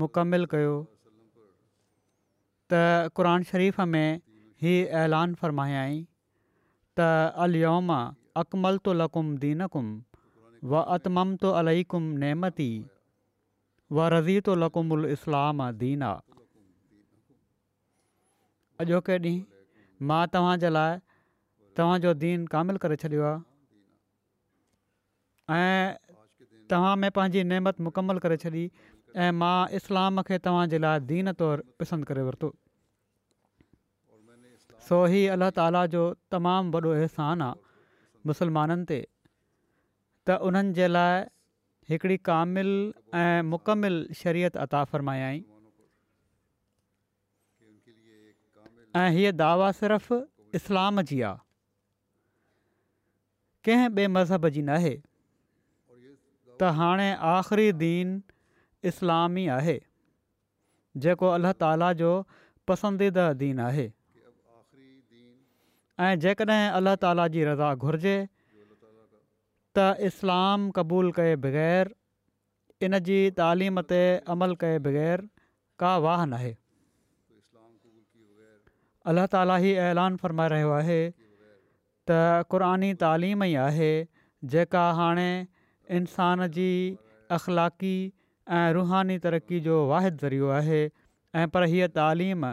मुकमिल कयो त क़रान शरीफ़ में ही ऐलान फ़रमायाई त अलियोमा अकमल तो लकुम दीनकुम व अतमम तो अलुम नेमती व रज़ी तोलकुमलाम दीना अॼोके ॾींहुं मां तव्हांजे लाइ तव्हांजो दीन कामिलु करे छॾियो आहे ऐं तव्हां में पंहिंजी नेमत मुकमलु करे छॾी ऐं मां इस्लाम खे तव्हांजे लाइ दीन तौरु पसंदि करे वरितो सो ही अल्ला ताला जो तमामु वॾो अहसान आहे मुस्लमाननि ते त उन्हनि जे लाइ हिकिड़ी कामिल ऐं मुकमिल शरीयत अता फरमायाई ऐं हीअ दावा सिर्फ़ु इस्लाम जी आहे कंहिं ॿिए मज़हब जी नाहे त हाणे आख़िरी दीन इस्लामी आहे जेको अलाह ताला जो पसंदीदा अधीन आहे ऐं जेकॾहिं अलाह ताला जी रज़ा घुरिजे त इस्लाम क़बूल कए बग़ैर इन जी तालीम ते अमल कए बग़ैर का वाह न आहे अलाह ताली ई ऐलान फरमाए रहियो आहे त क़ुर तालीम ई आहे जेका हाणे इंसान जी अख़लाक़ी ऐं रुहानी तरक़ी जो वाहिद ज़रियो आहे ऐं पर हीअ तालीम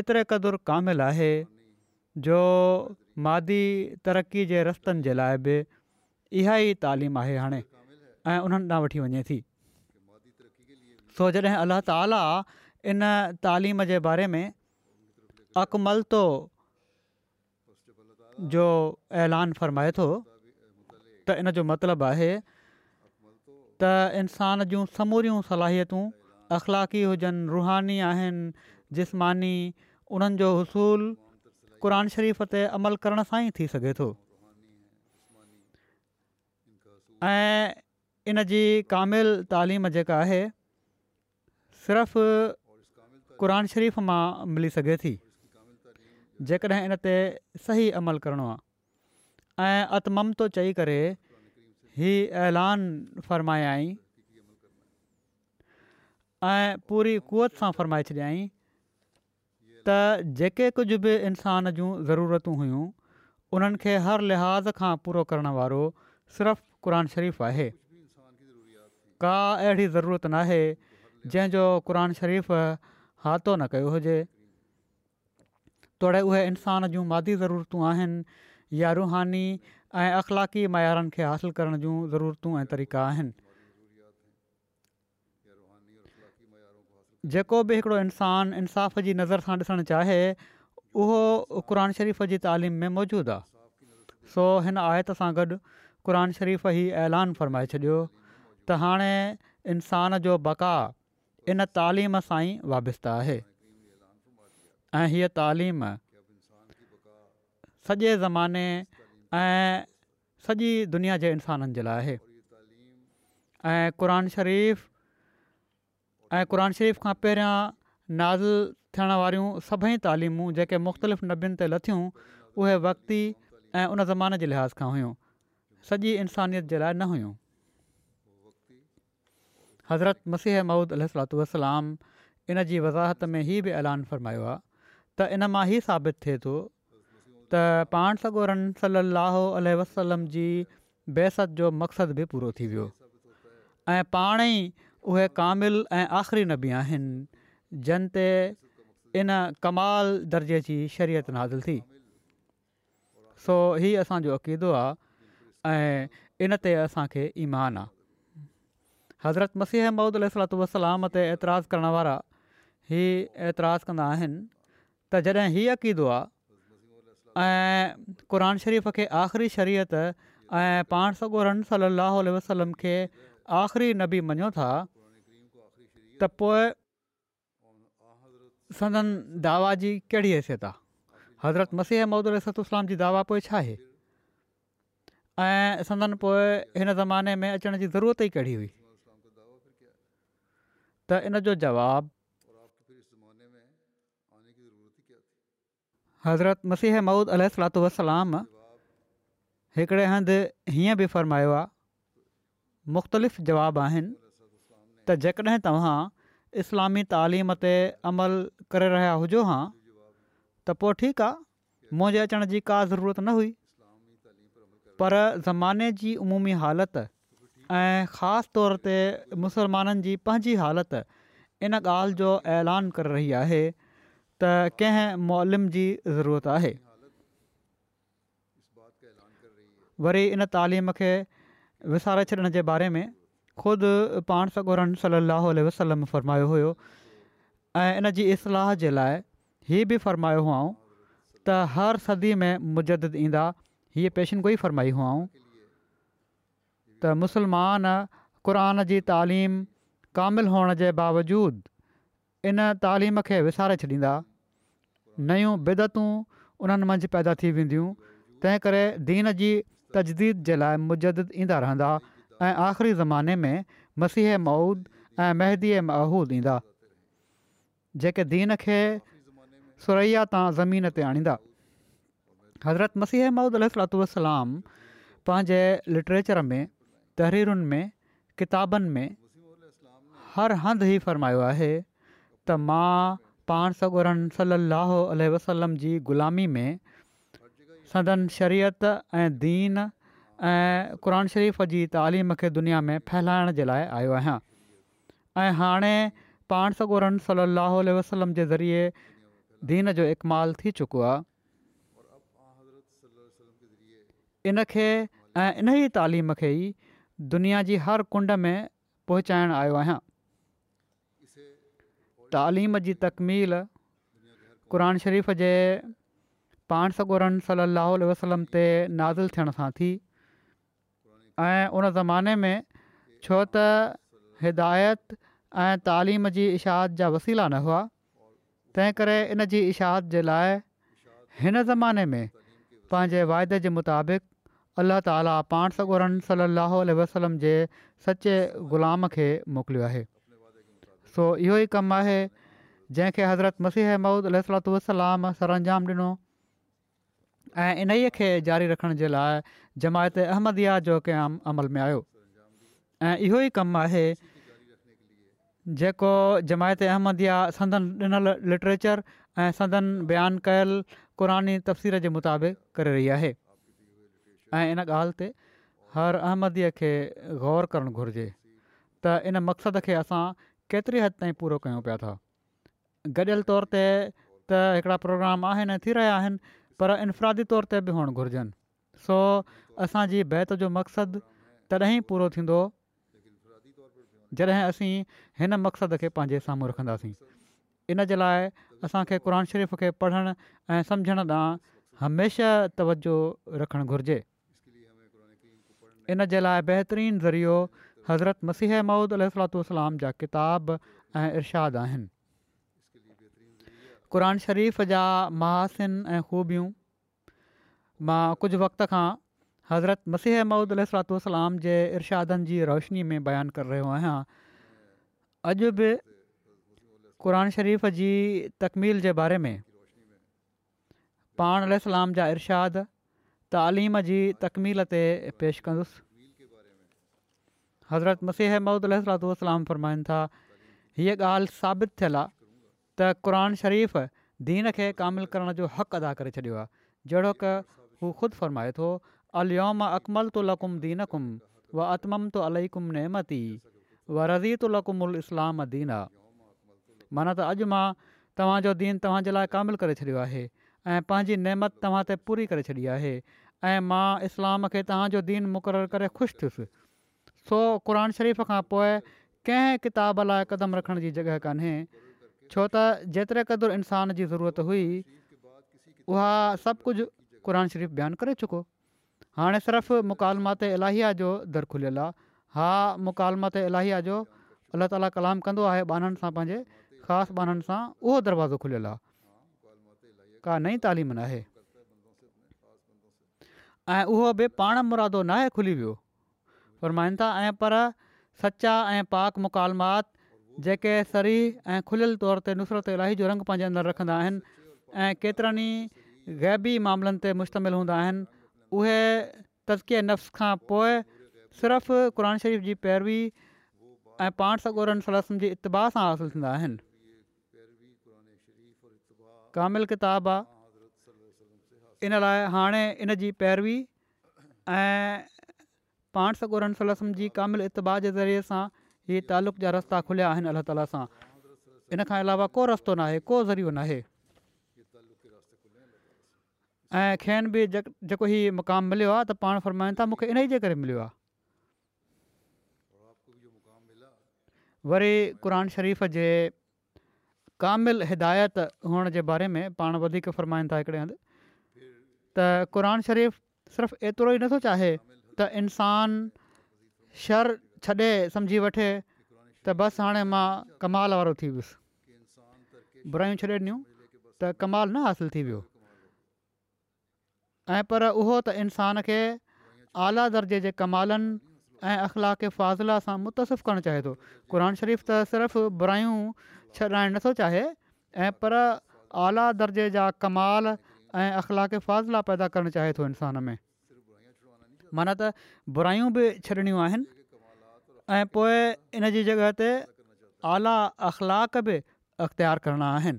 एतिरे क़दुरु कामिल आहे जो मादी तरक़ी जे रस्तनि जे लाइ बि इहा ई तालीम आहे हाणे ऐं उन्हनि ॾांहुं वठी वञे थी सो जॾहिं अलाह ताला इन तालीम जे बारे में अकमलतो जो ऐलान फ़रमाए थो त इन जो मतिलबु आहे त इंसान जूं समूरियूं सलाहियतूं अख़लाक़ी हुजनि रुहानी आहिनि जिस्मानी उन्हनि जो उसूलु क़रान शरीफ़ ते अमल करण सां ई थी सघे थो ऐं इन जी कामिल तालीम जेका आहे सिर्फ़ु क़रान शरीफ़ मां मिली सघे थी जेकॾहिं इन ते सही अमल करिणो आहे ऐं अतमतो चई करे ही ऐलान फ़रमायाई ऐं पूरी क़ुवत सां फ़रमाए छॾियाई त जेके कुझु बि इंसान जूं ज़रूरतूं हुयूं उन्हनि खे हर लिहाज़ खां पूरो करण वारो सिर्फ़ु क़रानु शरीफ़ु आहे का अहिड़ी ज़रूरत नाहे जंहिंजो क़ुर शरीफ़ हातो न कयो हुजे तोड़े उहे इंसान जूं मादी ज़रूरतूं आहिनि या रूहानी ऐं अख़लाक़ी मयारनि खे हासिलु करण जूं ज़रूरतूं ऐं तरीक़ा आहिनि जेको बि हिकिड़ो इंसानु इंसाफ़ जी नज़र सां ॾिसणु चाहे उहो क़रान शरीफ़ जी तालीम में मौजूदु आहे सो हिन आयत सां गॾु क़ुर शरीफ़ ई ऐलान फ़रमाए छॾियो त हाणे इंसान जो बका इन तालीम सां ई वाबस्तु आहे ऐं हीअ तालीम सॼे ज़माने ऐं सॼी दुनिया जे इंसाननि जे लाइ आहे ऐं क़रान शरीफ़ु ऐं क़रान शरीफ़ खां पहिरियां नाज़िल थियण वारियूं सभई तालीमूं जेके मुख़्तलिफ़ नबनि ते लथियूं उहे वक़्ती उन ज़माने जे लिहाज़ खां हुयूं सॼी इंसानियत जे लाइ न हुइयूं हज़रत मसीह महूद अल वसलाम इन जी वज़ाहत में ई बि ऐलान फ़रमायो आहे त इन मां ई साबित थिए थो त पाण सगोरन सली वसलम जी बेसत जो मक़सदु बि पूरो थी वियो ऐं पाण ई उहे कामिल ऐं आख़िरी नबी बि आहिनि जनते इन कमाल दर्जे जी शरियत नाज़िल थी सो इहा असांजो अक़ीदो आहे ऐं इन ते असांखे ईमान आहे हज़रत मसीह महुूद अल वसलाम ते एतिराज़ु करण वारा ही एतिराज़ कंदा आहिनि त जॾहिं हीउ अक़ीदो आहे ऐं क़रन शरीफ़ खे आख़िरी शरीयत ऐं पाण सगोरन रन सली वसलम खे आख़िरी नबी मञो था त पोइ संदन दावा जी कहिड़ी हैसियत आहे हज़रत मसीह महुदलूासलाम जी दावा पोइ छा आहे ऐं संदन पोइ हिन ज़माने में अचण जी ज़रूरत ई कहिड़ी हुई त इन जो जवाबु हज़रत मसीह महुूद علیہ वसलाम हिकिड़े हंधि हीअं बि फ़रमायो आहे मुख़्तलिफ़ जवाब आहिनि त जेकॾहिं तव्हां इस्लामी तालीम ते अमल करे रहिया हुजो हा त पोइ ठीकु आहे मुंहिंजे अचण जी का ज़रूरत न हुई पर ज़माने जी उमूमी हालति ऐं ख़ासि तौर ते मुसलमाननि जी पंहिंजी हालति इन ॻाल्हि जो ऐलान करे रही आहे त कंहिं मॉल जी ज़रूरत आहे वरी इन तालीम खे विसारे छॾण जे बारे में ख़ुदि पाण सगोरनि सली अलसलम फ़रमायो हुयो ऐं इन जी इस्लाह जे लाइ हीअ बि फ़रमायो हुओ त हर सदी में मुजद ईंदा हीअ पेशिनगो ई फ़रमाई हुअऊं त मुसलमान क़रान जी तालीम क़ामिलु हुअण जे बावजूदि इन तालीम खे विसारे छॾींदा नयूं बिदतूं उन्हनि मंझि पैदा थी वेंदियूं तंहिं करे दीन जी तजदीद जे लाइ मुजदद ईंदा रहंदा ऐं आख़िरी ज़माने में मसीह मऊद ऐं मेहदीअ महूद ईंदा जेके दीन खे सुरैया तां ज़मीन ते आणींदा हज़रत मसीह मूद अलाम पंहिंजे लिटरेचर में तहरीरुनि में किताबनि में हर हंधि ई फ़रमायो आहे त मां पाण सॻोरन सलाहो वसलम जी ग़ुलामी में सदन शरीयत ऐं दीन ऐं क़ुर शरीफ़ जी तालीम खे दुनिया में फैलाइण जे लाइ आयो आहियां ऐं हाणे पाण सॻोरन सलाहु वसलम जे ज़रिए दीन जो इक़माल थी चुको आहे इनखे ऐं इन ई तालीम खे ई दुनिया जी हर कुंड में पहुचाइण आयो आहियां तालीम जी तकमील क़रान शरीफ़ जे पाण सॻोरन सलाहु वसलम ते नाज़िल थियण सां थी ऐं उन ज़माने में छो त हिदायत ऐं तालीम जी इशाहत जा वसीला न हुआ तंहिं करे इन जी इशाहत जे लाइ हिन ज़माने में पंहिंजे वाइदे जे मुताबिक़ अल्ल्ह ताली पाण सगोरन सल अल वसलम जे सचे ग़ुलाम खे मोकिलियो आहे सो इहो ई कमु आहे जंहिंखे हज़रत मसीह ममूद अल सलातलाम सरअंजाम ॾिनो ऐं इनई खे जारी रखण जे लाइ जमायत अहमदिया जो कंहिं अमल में आयो ऐं इहो ई कमु आहे जेको जमायत अहमदिया संदन ॾिनल लिटरेचर ऐं संदन बयानु कयल क़ुरानी तफ़सीर जे मुताबिक़ करे रही आहे ऐं इन ॻाल्हि ते हर अहमदीअ खे ग़ौर करणु घुरिजे त इन मक़सद खे असां केतिरी हदि ताईं पूरो कयूं पिया था गॾियल तौर ते त हिकिड़ा प्रोग्राम आहिनि थी रहिया आहिनि पर इनफ़रादी तौर ते बि हुअणु घुरजनि सो असांजी बैत जो मक़सदु तॾहिं पूरो थींदो जॾहिं असीं हिन मक़सद खे पंहिंजे साम्हूं रखंदासीं इन जे लाइ असांखे क़ुर शरीफ़ खे पढ़ण ऐं समुझण ॾांहुं हमेशह तवजो रखणु घुरिजे इन जे लाइ बहितरीनु ज़रियो हज़रत मसीह मौद अल सलातलाम जा किताब ऐं इर्शाद आहिनि क़रान शरीफ़ जा महासिन ऐं ख़ूबियूं मां कुझु वक़्त खां हज़रत मसीह मौदह सलातलाम जे इर्शादनि जी रोशनी में बयानु करे रहियो आहियां अॼु बि क़ुर शरीफ़ जी तकमील जे बारे में पाण अल जा इर्शाद तइलीम जी तकमील ते पेशि कंदुसि हज़रत मसीह ममूदु अलसलाम फ़रमाइनि था हीअ ॻाल्हि साबित थियलु आहे त क़रान शरीफ़ दीन खे क़ामिलु करण जो हक़ु अदा करे छॾियो आहे जहिड़ो क हू ख़ुदि फ़रमाए थो اليوم अकमल तुलुम दीन कुम व अतमम तो अलुम नेमती व रज़ी तुलकुम उल इस्लाम جو माना त अॼु मां तव्हांजो दीन तव्हांजे लाइ क़ामिल करे छॾियो आहे ऐं पंहिंजी नेमत तव्हां ते पूरी करे छॾी आहे ऐं मां इस्लाम खे तव्हांजो दीन मुक़ररु करे ख़ुशि थियुसि सो क़रन शरीफ़ खां पोइ कंहिं किताब लाइ कदम रखण जी जॻह कान्हे छो त जेतिरे क़दुरु इंसान जी ज़रूरत हुई उहा सभु कुझु क़रान शरीफ़ बयानु करे चुको हाणे सिर्फ़ु मुकालमात इलाहिया जो दर खुलियलु आहे हा मुकालमात इलाहिया जो अल्ला ताला कलाम कंदो आहे ॿाननि सां पंहिंजे ख़ासि ॿाननि सां उहो दरवाज़ो खुलियल आहे का नई तालीम नाहे ऐं उहो बि पाण मुरादो नाहे खुली वियो फरमाइनि था ऐं पर सचा ऐं पाक मुकालमात जेके सरी ऐं खुलियल तौर ते नुसरत इलाही जो रंग पंहिंजे अंदरि रखंदा आहिनि ऐं केतिरनि ई ग़ैबी मामलनि ते मुश्तमिल हूंदा आहिनि उहे نفس नफ़्स खां पोइ सिर्फ़ु क़ुर शरीफ़ जी पैरवी ऐं पाण सगुरनि सलसम जे इतबा सां हासिलु थींदा कामिल किताब आहे इन लाइ हाणे इन जी पैरवी पाण सगोरन सलसम जी कामिल इतबा जे ज़रिए सां हीउ तालुक़ जा रस्ता खुलिया आहिनि अलाह ताला सां इन खां अलावा को रस्तो नाहे को ज़रियो न आहे ऐं खेनि बि जेको हीउ मुक़ामु मिलियो आहे त पाण फ़रमाइनि था मूंखे इन ई जे करे मिलियो वरी क़रान शरीफ़ जे कामिल हिदायत हुअण जे बारे में पाण वधीक फ़रमाइनि था हिकिड़े हंधि त क़रान शरीफ़ सिर्फ़ु एतिरो ई नथो चाहे त इंसान शर छॾे सम्झी वठे त बसि हाणे मां कमाल वारो थी वियुसि बुराइयूं छॾे ॾिनियूं त कमाल न हासिलु थी वियो ऐं पर उहो त इंसान खे आला दर्जे जे कमालनि ऐं अख़लाक़ फ़ाज़िला सां मुतसिफ़ करणु चाहे थो क़ुर शरीफ़ त सिर्फ़ु बुराइयूं छॾाइण नथो चाहे ऐं पर आला दर्जे जा कमाल ऐं अख़लाक़ फ़ाज़िला पैदा करणु चाहे थो इंसान में माना त बुराइयूं बि छॾिणियूं आहिनि ऐं पोइ इन जी जॻह ते आला अख़लाक बि अख़्तियार करणा आहिनि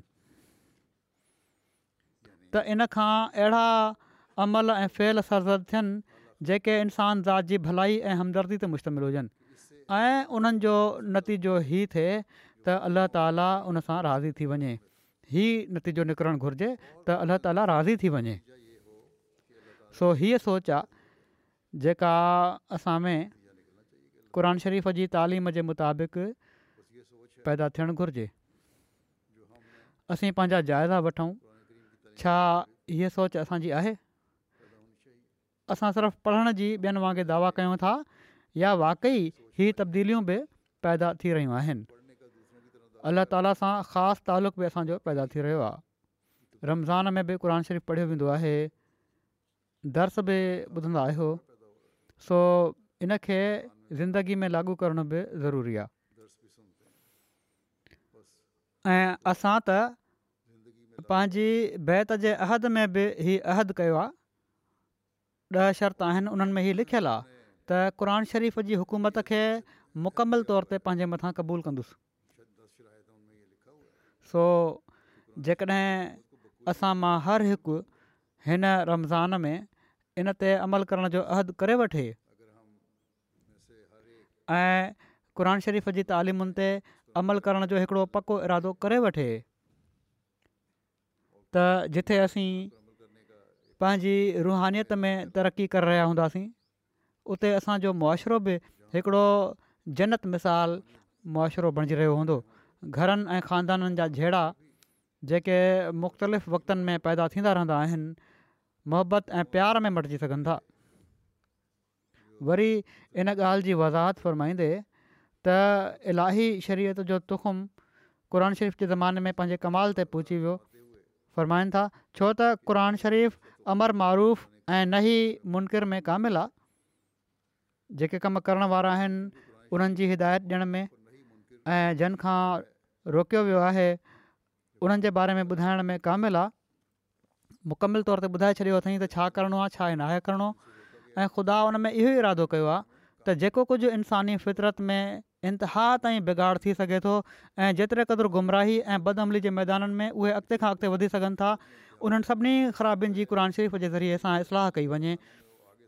त इनखां अहिड़ा अमल ऐं फेल सरज़द थियनि जेके इंसान ज़ात जी भलाई ऐं हमदर्दी ते मुश्तमिल हुजनि ऐं उन्हनि जो नतीजो ई थिए त अलाह ताला उन सां राज़ी थी वञे ई नतीजो निकिरणु घुरिजे त अल्लाह ताला राज़ी थी वञे सो हीअ सोच आहे जेका असां में क़रान शरीफ़ जी तालीम जे मुताबिक़ पैदा थियणु घुरिजे असीं पंहिंजा जाइज़ा वठूं छा हीअ सोच असांजी आहे असां सिर्फ़ु पढ़ण जी ॿियनि वांगुरु दावा कयूं था या वाकई ही तब्दीलियूं बि पैदा थी रहियूं आहिनि अल्ला ताला सां ख़ासि तालुक़ बि असांजो पैदा थी रहियो आहे रमज़ान में बि क़ुर शरीफ़ पढ़ियो वेंदो आहे दर्स बि ॿुधंदा आहियो सो इनखे ज़िंदगी में लागू करणु बि ज़रूरी आहे ऐं असां त पंहिंजी बैत जे अहद में बि ही अहद कयो आहे ॾह शर्त आहिनि उन्हनि में ई लिखियलु आहे त शरीफ़ जी हुकूमत खे मुकमल तौर ते पंहिंजे मथां क़बूलु कंदुसि सो जेकॾहिं असां मां हर हिकु हिन रमज़ान में इन ते अमल करण जो अहदु करे वठे ऐं क़रान शरीफ़ जी तालीमुनि ते अमल करण जो हिकिड़ो पको इरादो करे वठे त जिते असीं पंहिंजी रुहनियत में तरक़ी करे रहिया हूंदासीं उते असांजो मुआशिरो बि हिकिड़ो जनत मिसाल मुआशिरो बणिजी रहियो हूंदो घरनि ऐं ख़ानदाननि जा जहिड़ा जेके मुख़्तलिफ़ वक़्तनि में पैदा थींदा रहंदा आहिनि मोहबत ऐं प्यार में मटिजी सघनि था वरी इन ॻाल्हि जी वज़ाहत फ़रमाईंदे त इलाही शरीयत जो तुखुम शरीफ़ जे ज़माने में पंहिंजे कमाल ते पहुची वियो फ़रमाइनि था छो त क़रान शरीफ़ अमर मारूफ़ ऐं न ई मुनकिर में कामिल आहे जेके कमु करण वारा आहिनि उन्हनि जी हिदायतु ॾियण में ऐं जन खां रोकियो वियो आहे उन्हनि जे बारे में ॿुधाइण में कामिल आहे मुकमल तौर ते ॿुधाए छॾियो अथई त छा करिणो आहे छा नाहे करिणो ऐं ख़ुदा उन में इहो ई इरादो कयो आहे त जेको कुझु इंसानी फितरत में इंतिहा ताईं बिगाड़ थी सघे थो ऐं जेतिरे क़दुरु गुमराही ऐं बद अमली जे मैदाननि में उहे अॻिते खां अॻिते वधी सघनि था उन्हनि सभिनी ख़राबियुनि जी क़ुर शरीफ़ जे ज़रिए सां इस्लाह कई वञे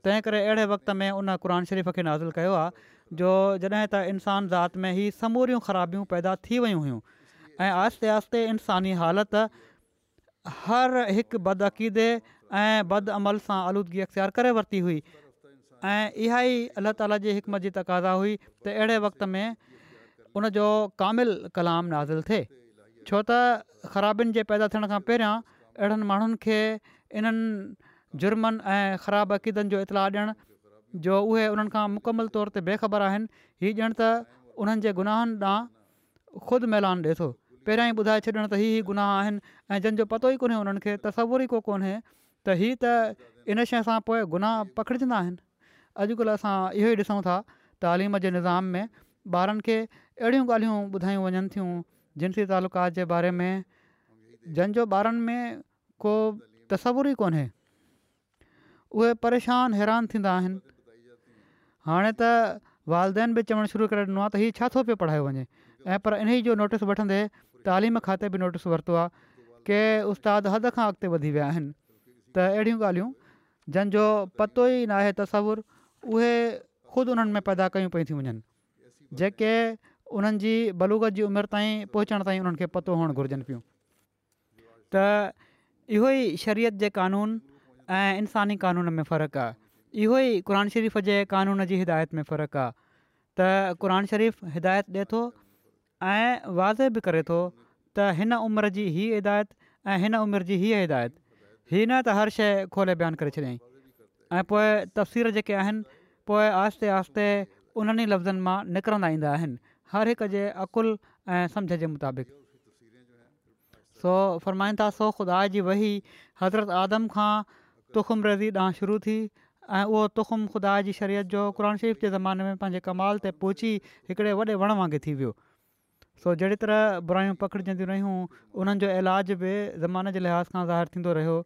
तंहिं करे अहिड़े वक़्त में उन क़ुर शरीफ़ खे नाज़िल कयो आहे जो जॾहिं त इंसान ज़ाति में ई समूरियूं ख़राबियूं पैदा थी वियूं हुयूं ऐं आहिस्ते आहिस्ते इंसानी हालति हर हिकु बदअक़ीदे अक़ीदे ऐं बद अमल सां आलूदगी अख़्तियार करे वरिती हुई ऐं इहा ई अला ताली जी हिकमत जी तक़ादा हुई त अहिड़े वक़्त में उनजो कामिल कलाम नाज़िल हासिलु थिए छो त ख़राबियुनि जे पैदा थियण खां पहिरियां अहिड़नि माण्हुनि खे इन्हनि जुर्मनि ऐं ख़राबु अक़ीदनि जो इतलाउ ॾियणु जो उहे उन्हनि खां मुकमल तौर ते बेखबर आहिनि हीउ ॼणु त उन्हनि जे गुनाहनि ॾांहुं ख़ुदि मेलान ॾिए थो पहिरियां ई ॿुधाए छॾणु त हीअ ई गुनाह आहिनि ऐं जंहिंजो पतो ई कोन्हे उन्हनि खे तसवुर ई कोन्हे त हीअ त इन शइ सां पोइ गुनाह पखिड़िजंदा आहिनि अॼुकल्ह असां इहो ई ॾिसूं था तालीम जे निज़ाम में ॿारनि खे अहिड़ियूं ॻाल्हियूं ॿुधाइयूं वञनि थियूं जिनसी तालुकात जे बारे में जंहिंजो ॿारनि में को तस्वुरु ई कोन्हे उहे परेशान हैरान थींदा आहिनि हाणे त वालदेन बि चवणु शुरू करे ॾिनो आहे त हीउ छा थो पियो पढ़ायो वञे ऐं पर इन जो नोटिस वठंदे तइलीम खाते बि नोटिस वरितो आहे के उस्ताद हद खां अॻिते वधी विया आहिनि त अहिड़ियूं ॻाल्हियूं जंहिंजो पतो ई न आहे उहे ख़ुदि उन्हनि में पैदा कयूं पियूं थी वञनि जेके उन्हनि जी बलूगत जी उमिरि ताईं पहुचण ताईं उन्हनि खे पतो हुअण घुरिजनि पियूं त इहो ई शरीयत जे क़ानून ऐं इंसानी क़ानून में फ़रकु आहे इहो ई क़रान शरीफ़ जे क़ानून जी हिदायत में फ़र्क़ु आहे त शरीफ़ हिदायत ॾिए थो ऐं वाज़े बि करे थो त हिन उमिरि जी हीअ हिदायतु ऐं हिन उमिरि जी हीअ हिदायतु हीअ न त हर शइ खोले बयानु करे छॾियईं ऐं पोइ तफ़वीर जेके आहिनि पोइ आहिस्ते आहिस्ते उन्हनि लफ़्ज़नि मां निकिरंदा ईंदा आहिनि हर हिक जे अक़ुल ऐं सम्झ जे मुताबिक़ सो था सो ख़ुदा जी वही हज़रत आदम खां तुखम रज़ी ॾांहुं शुरू थी ऐं उहो तुखम ख़ुदा जी शरीत जो क़ुर शरीफ़ जे ज़माने में पंहिंजे कमाल ते पहुची हिकिड़े वॾे वण वांगुरु थी वियो सो जहिड़ी तरह बुराइयूं पकिड़जंदियूं रहियूं उन्हनि जो इलाजु बि ज़माने जे लिहाज़ खां ज़ाहिर थींदो रहियो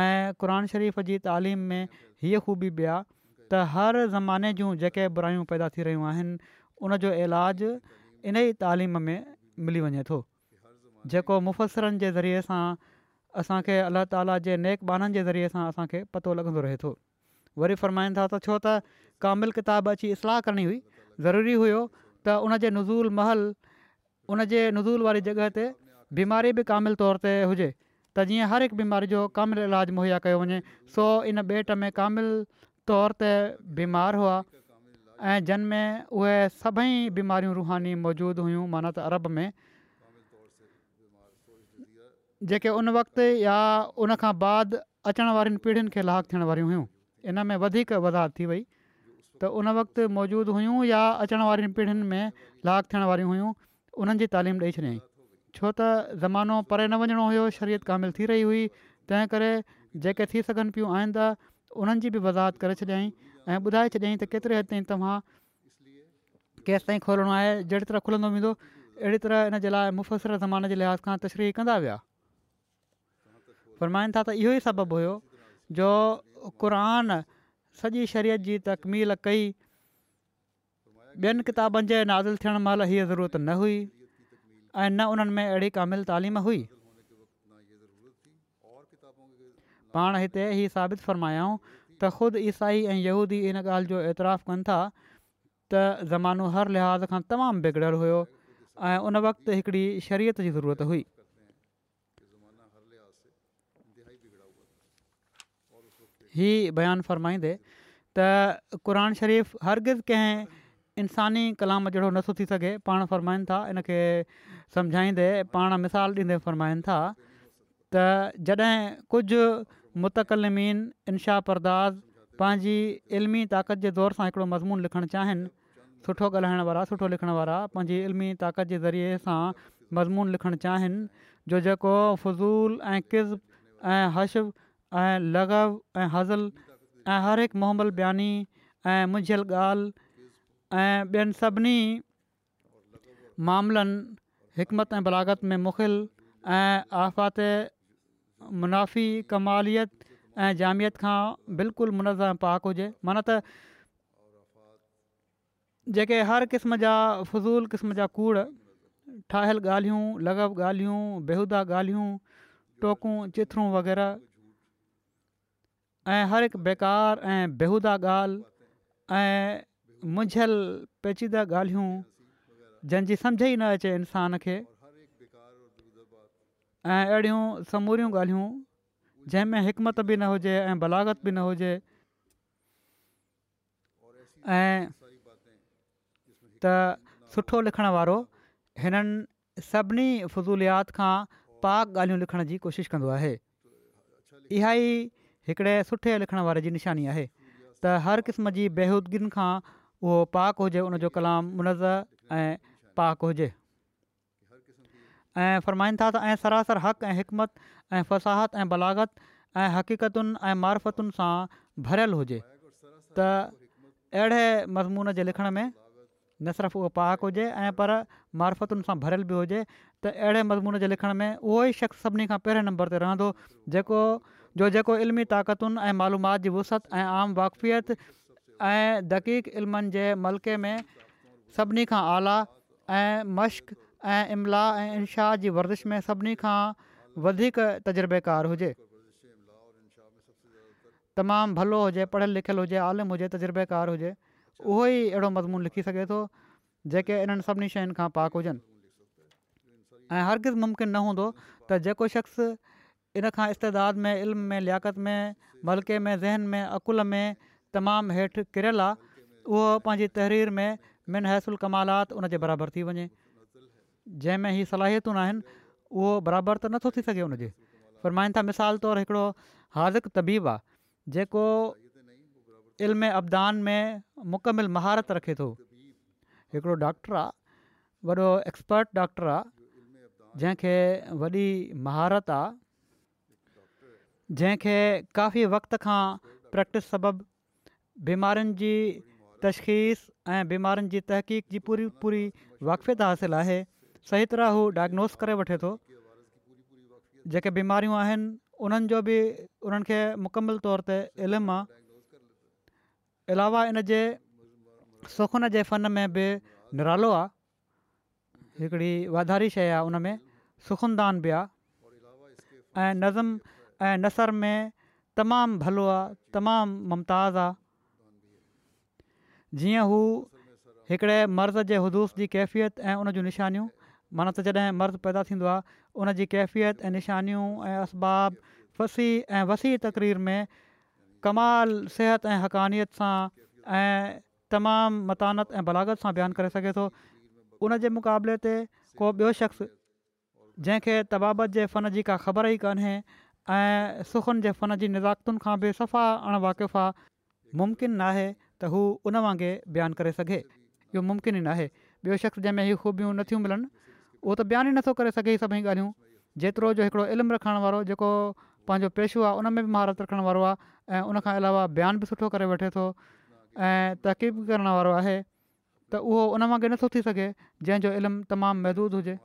ऐं क़ुर शरीफ़ जी तालीम में हीअ ख़ूबी बि आहे त हर ज़माने जूं जेके बुराइयूं पैदा थी रहियूं आहिनि उनजो इलाज इन ई तालीम में मिली वञे थो जेको मुफ़सिरनि जे ज़रिए सां असांखे अलाह ताला जे नेक बाननि जे ज़रिए सां असांखे पतो लॻंदो रहे थो वरी फ़र्माईंदा त छो त कामिल किताब अची इस्लाह करणी हुई ज़रूरी हुयो त उन नुज़ूल महल उनजे नदूल वारी जॻह ते बीमारी बि कामिल तौर ते हुजे त जीअं हर हिकु बीमारी जो कामिलु इलाजु मुहैया कयो वञे सो इन बेट में कामिल तौर ते बीमार हुआ ऐं जनमें उहे सभई बीमारियूं रूहानी मौजूदु हुयूं माना त अरब में जेके उन वक़्तु या उनखां बाद अचणु वारीनि पीढ़ीयुनि खे लाखु थियण वारियूं हुयूं इन में वधीक वाधार थी वई त उन वक़्तु मौजूदु हुयूं या अचणु वारी पीढ़ियुनि में लाखु थियण वारियूं हुयूं उन्हनि जी तालीम ॾेई छॾियईं छो त ज़मानो परे न वञिणो हुयो शरीयत कामिल थी रही हुई तंहिं करे जेके थी सघनि पियूं उन्हनि जी बि वज़ाहत करे छॾियई ऐं ॿुधाए छॾियईं त केतिरे हद ताईं तव्हां केसिताईं खोलणो आहे जहिड़ी तरह खुलंदो वेंदो अहिड़ी तरह इन जे लाइ ज़माने जे लिहाज़ खां तशरी कंदा विया फ़रमाईनि था त इहो ई सबबु हुयो जो क़रान सॼी शरीयत जी तकमील कई ॿियनि किताबनि जे नाज़िल थियण महिल हीअ ज़रूरत न हुई ऐं न उन्हनि में अहिड़ी कामिल तालीम हुई पाण हिते हीउ साबित फ़रमायाऊं त ख़ुदि ईसाई ऐं यहूदी इन ॻाल्हि जो ऐतिराफ़ु कनि था त ज़मानो हर लिहाज़ खां तमामु बिगड़ियलु हुयो ऐं उन वक़्तु हिकिड़ी शरीयत जी ज़रूरत हुई हीउ बयानु फ़रमाईंदे त क़रान शरीफ़ु हरगिज़ कंहिं इंसानी कलाम जहिड़ो नथो थी सघे पाण फ़र्माइनि था इनखे समुझाईंदे पाण मिसाल ॾींदे फ़रमाइनि था त जॾहिं कुझु मुतकलमीन इनशा परदास पंहिंजी इल्मी ताक़त जे दौर सां हिकिड़ो मज़मून लिखणु चाहिनि सुठो ॻाल्हाइण वारा सुठो लिखणु वारा पंहिंजी इल्मी ताक़त जे ज़रिए सां मज़मून लिखणु चाहिनि जो जेको फ़ज़ूल ऐं क़िस्म ऐं हश ऐं लगव ऐं हज़ल ऐं हर हिकु मोहम्मल बयानी ऐं मुंझियल ॻाल्हि ऐं ॿियनि सभिनी मामिलनि हिकमत ऐं बलागत में मुखिल ऐं आफ़ात मुनाफ़ी कमालियत ऐं जामियत खां बिल्कुलु मुनज़म पाक हुजे मन त जेके हर क़िस्म जा फज़ूल क़िस्म जा कूड़ ठाहियल ॻाल्हियूं लॻभ ॻाल्हियूं बेहूदा ॻाल्हियूं टोकूं चिथरूं वग़ैरह ऐं हर हिकु बेकार ऐं बेहूदा ॻाल्हि मुंझियल पेचीदा ॻाल्हियूं जंहिंजी सम्झ ई न अचे इंसान खे ऐं अहिड़ियूं समूरियूं ॻाल्हियूं जंहिंमें हिकमत बि न हुजे ऐं भलागत बि न हुजे ऐं त सुठो लिखण वारो हिननि सभिनी फ़ज़ूलियात खां पाक ॻाल्हियूं लिखण जी कोशिशि कंदो आहे इहा ई हिकिड़े सुठे लिखण वारे जी निशानी आहे त हर क़िस्म जी बेहूदगियुनि उहो पाक हुजे उनजो कलाम मुनज़ ऐं पाक हुजे ऐं फ़रमाईनि था त ऐं सरासर हक़ ऐं हिकमत ऐं फ़साहत ऐं बलागत ऐं हक़ीक़तुनि ऐं मारफ़तुनि सां भरियलु हुजे त अहिड़े मज़मून जे लिखण में न सिर्फ़ु उहो पाक हुजे ऐं पर मारफ़तुनि सां भरियल बि हुजे त अहिड़े मज़मून जे लिखण में उहो ई शख़्स सभिनी खां पहिरें नंबर ते रहंदो जेको जो जेको इल्मी ताक़तुनि ऐं मालूमात जी वुसत ऐं आम वाक़फ़ियत ऐं दीक़ इल्मनि जे मलके में सभिनी खां आला ऐं मश्क ऐं इम्ला ऐं इनशाह जी वर्ज़िश में सभिनी खां वधीक तजुर्बेकारु हुजे तमामु भलो हुजे पढ़ियल लिखियल हुजे आलमु हुजे तजुर्बेकारु हुजे उहो ई अहिड़ो मज़मून लिखी सघे थो जेके इन्हनि सभिनी शयुनि खां पाक हुजनि ऐं हर मुमकिन न हूंदो त जेको शख़्स इन खां इस्ताद में इल्म में लियाक़ति में मलके में ज़हन में अक़ुल में तमामु हेठि किरियलु आहे उहो पंहिंजी तहरीर में मिन हैसुल कमालात उनजे बराबरि थी वञे जंहिंमें हीअ सलाहियतूं न आहिनि उहो बराबर त नथो थी सघे उनजे पर था मिसाल तौरु हिकिड़ो हाज़िक तबीब आहे जेको इल्म अबदान में मुकमिल महारत रखे थो हिकिड़ो डॉक्टर आहे वॾो एक्सपर्ट डॉक्टर आहे जंहिंखे वॾी महारत आहे जंहिंखे काफ़ी वक़्त खां प्रैक्टिस सबब बीमारियुनि जी तशख़ीस ऐं बीमारियुनि जी तहक़ीक़ जी पूरी पूरी वाक़फ़ियत हासिलु आहे सही तरह हू डाइग्नोस करे वठे थो जेके बीमारियूं आहिनि उन्हनि जो बि उन्हनि खे मुकमल तौर ते इल्मु आहे इन इनजे सुखून जे फन में बि निरालो आहे हिकिड़ी वाधारी शइ आहे उन में सुखुनदान बि आहे ऐं ऐं नसर में तमामु भलो आहे तमामु मुमताज़ आहे जीअं हू हिकिड़े मर्ज़ जे हुदुूस जी कैफ़ियत ऐं उन जूं निशानियूं माना त जॾहिं मर्ज़ पैदा थींदो आहे उन जी कैफ़ियत ऐं निशानियूं ऐं असबाब फ़सी ऐं वसी तकरीर में कमाल सिहत ऐं हक़ानियत सां ऐं तमामु मतानत ऐं बलागत सां बयानु करे सघे थो उन जे मुक़ाबले ते को ॿियो शख़्स जंहिंखे तबाबत जे फ़न जी का ख़बर ई कान्हे ऐं सुखनि जे फ़न जी निज़ातुनि खां बि सफ़ा अण वाक़िफ़ा मुमकिन न आहे त हू उन वांगु बयानु करे सघे इहो मुमकिन ई न आहे ॿियो शख़्स जंहिंमें हीअ ख़ूबियूं नथियूं मिलनि उहो त बयानु ई नथो करे सघे सभई ॻाल्हियूं जेतिरो जो हिकिड़ो इल्मु रखण वारो जेको पंहिंजो पेशो आहे उन में बि महारत रखण वारो आहे ऐं उनखां अलावा बयानु बि सुठो करे वठे थो ऐं तहकीब बि वारो आहे त उहो उन वांगुरु नथो थी सघे जंहिंजो इल्मु तमामु महदूदु हुजे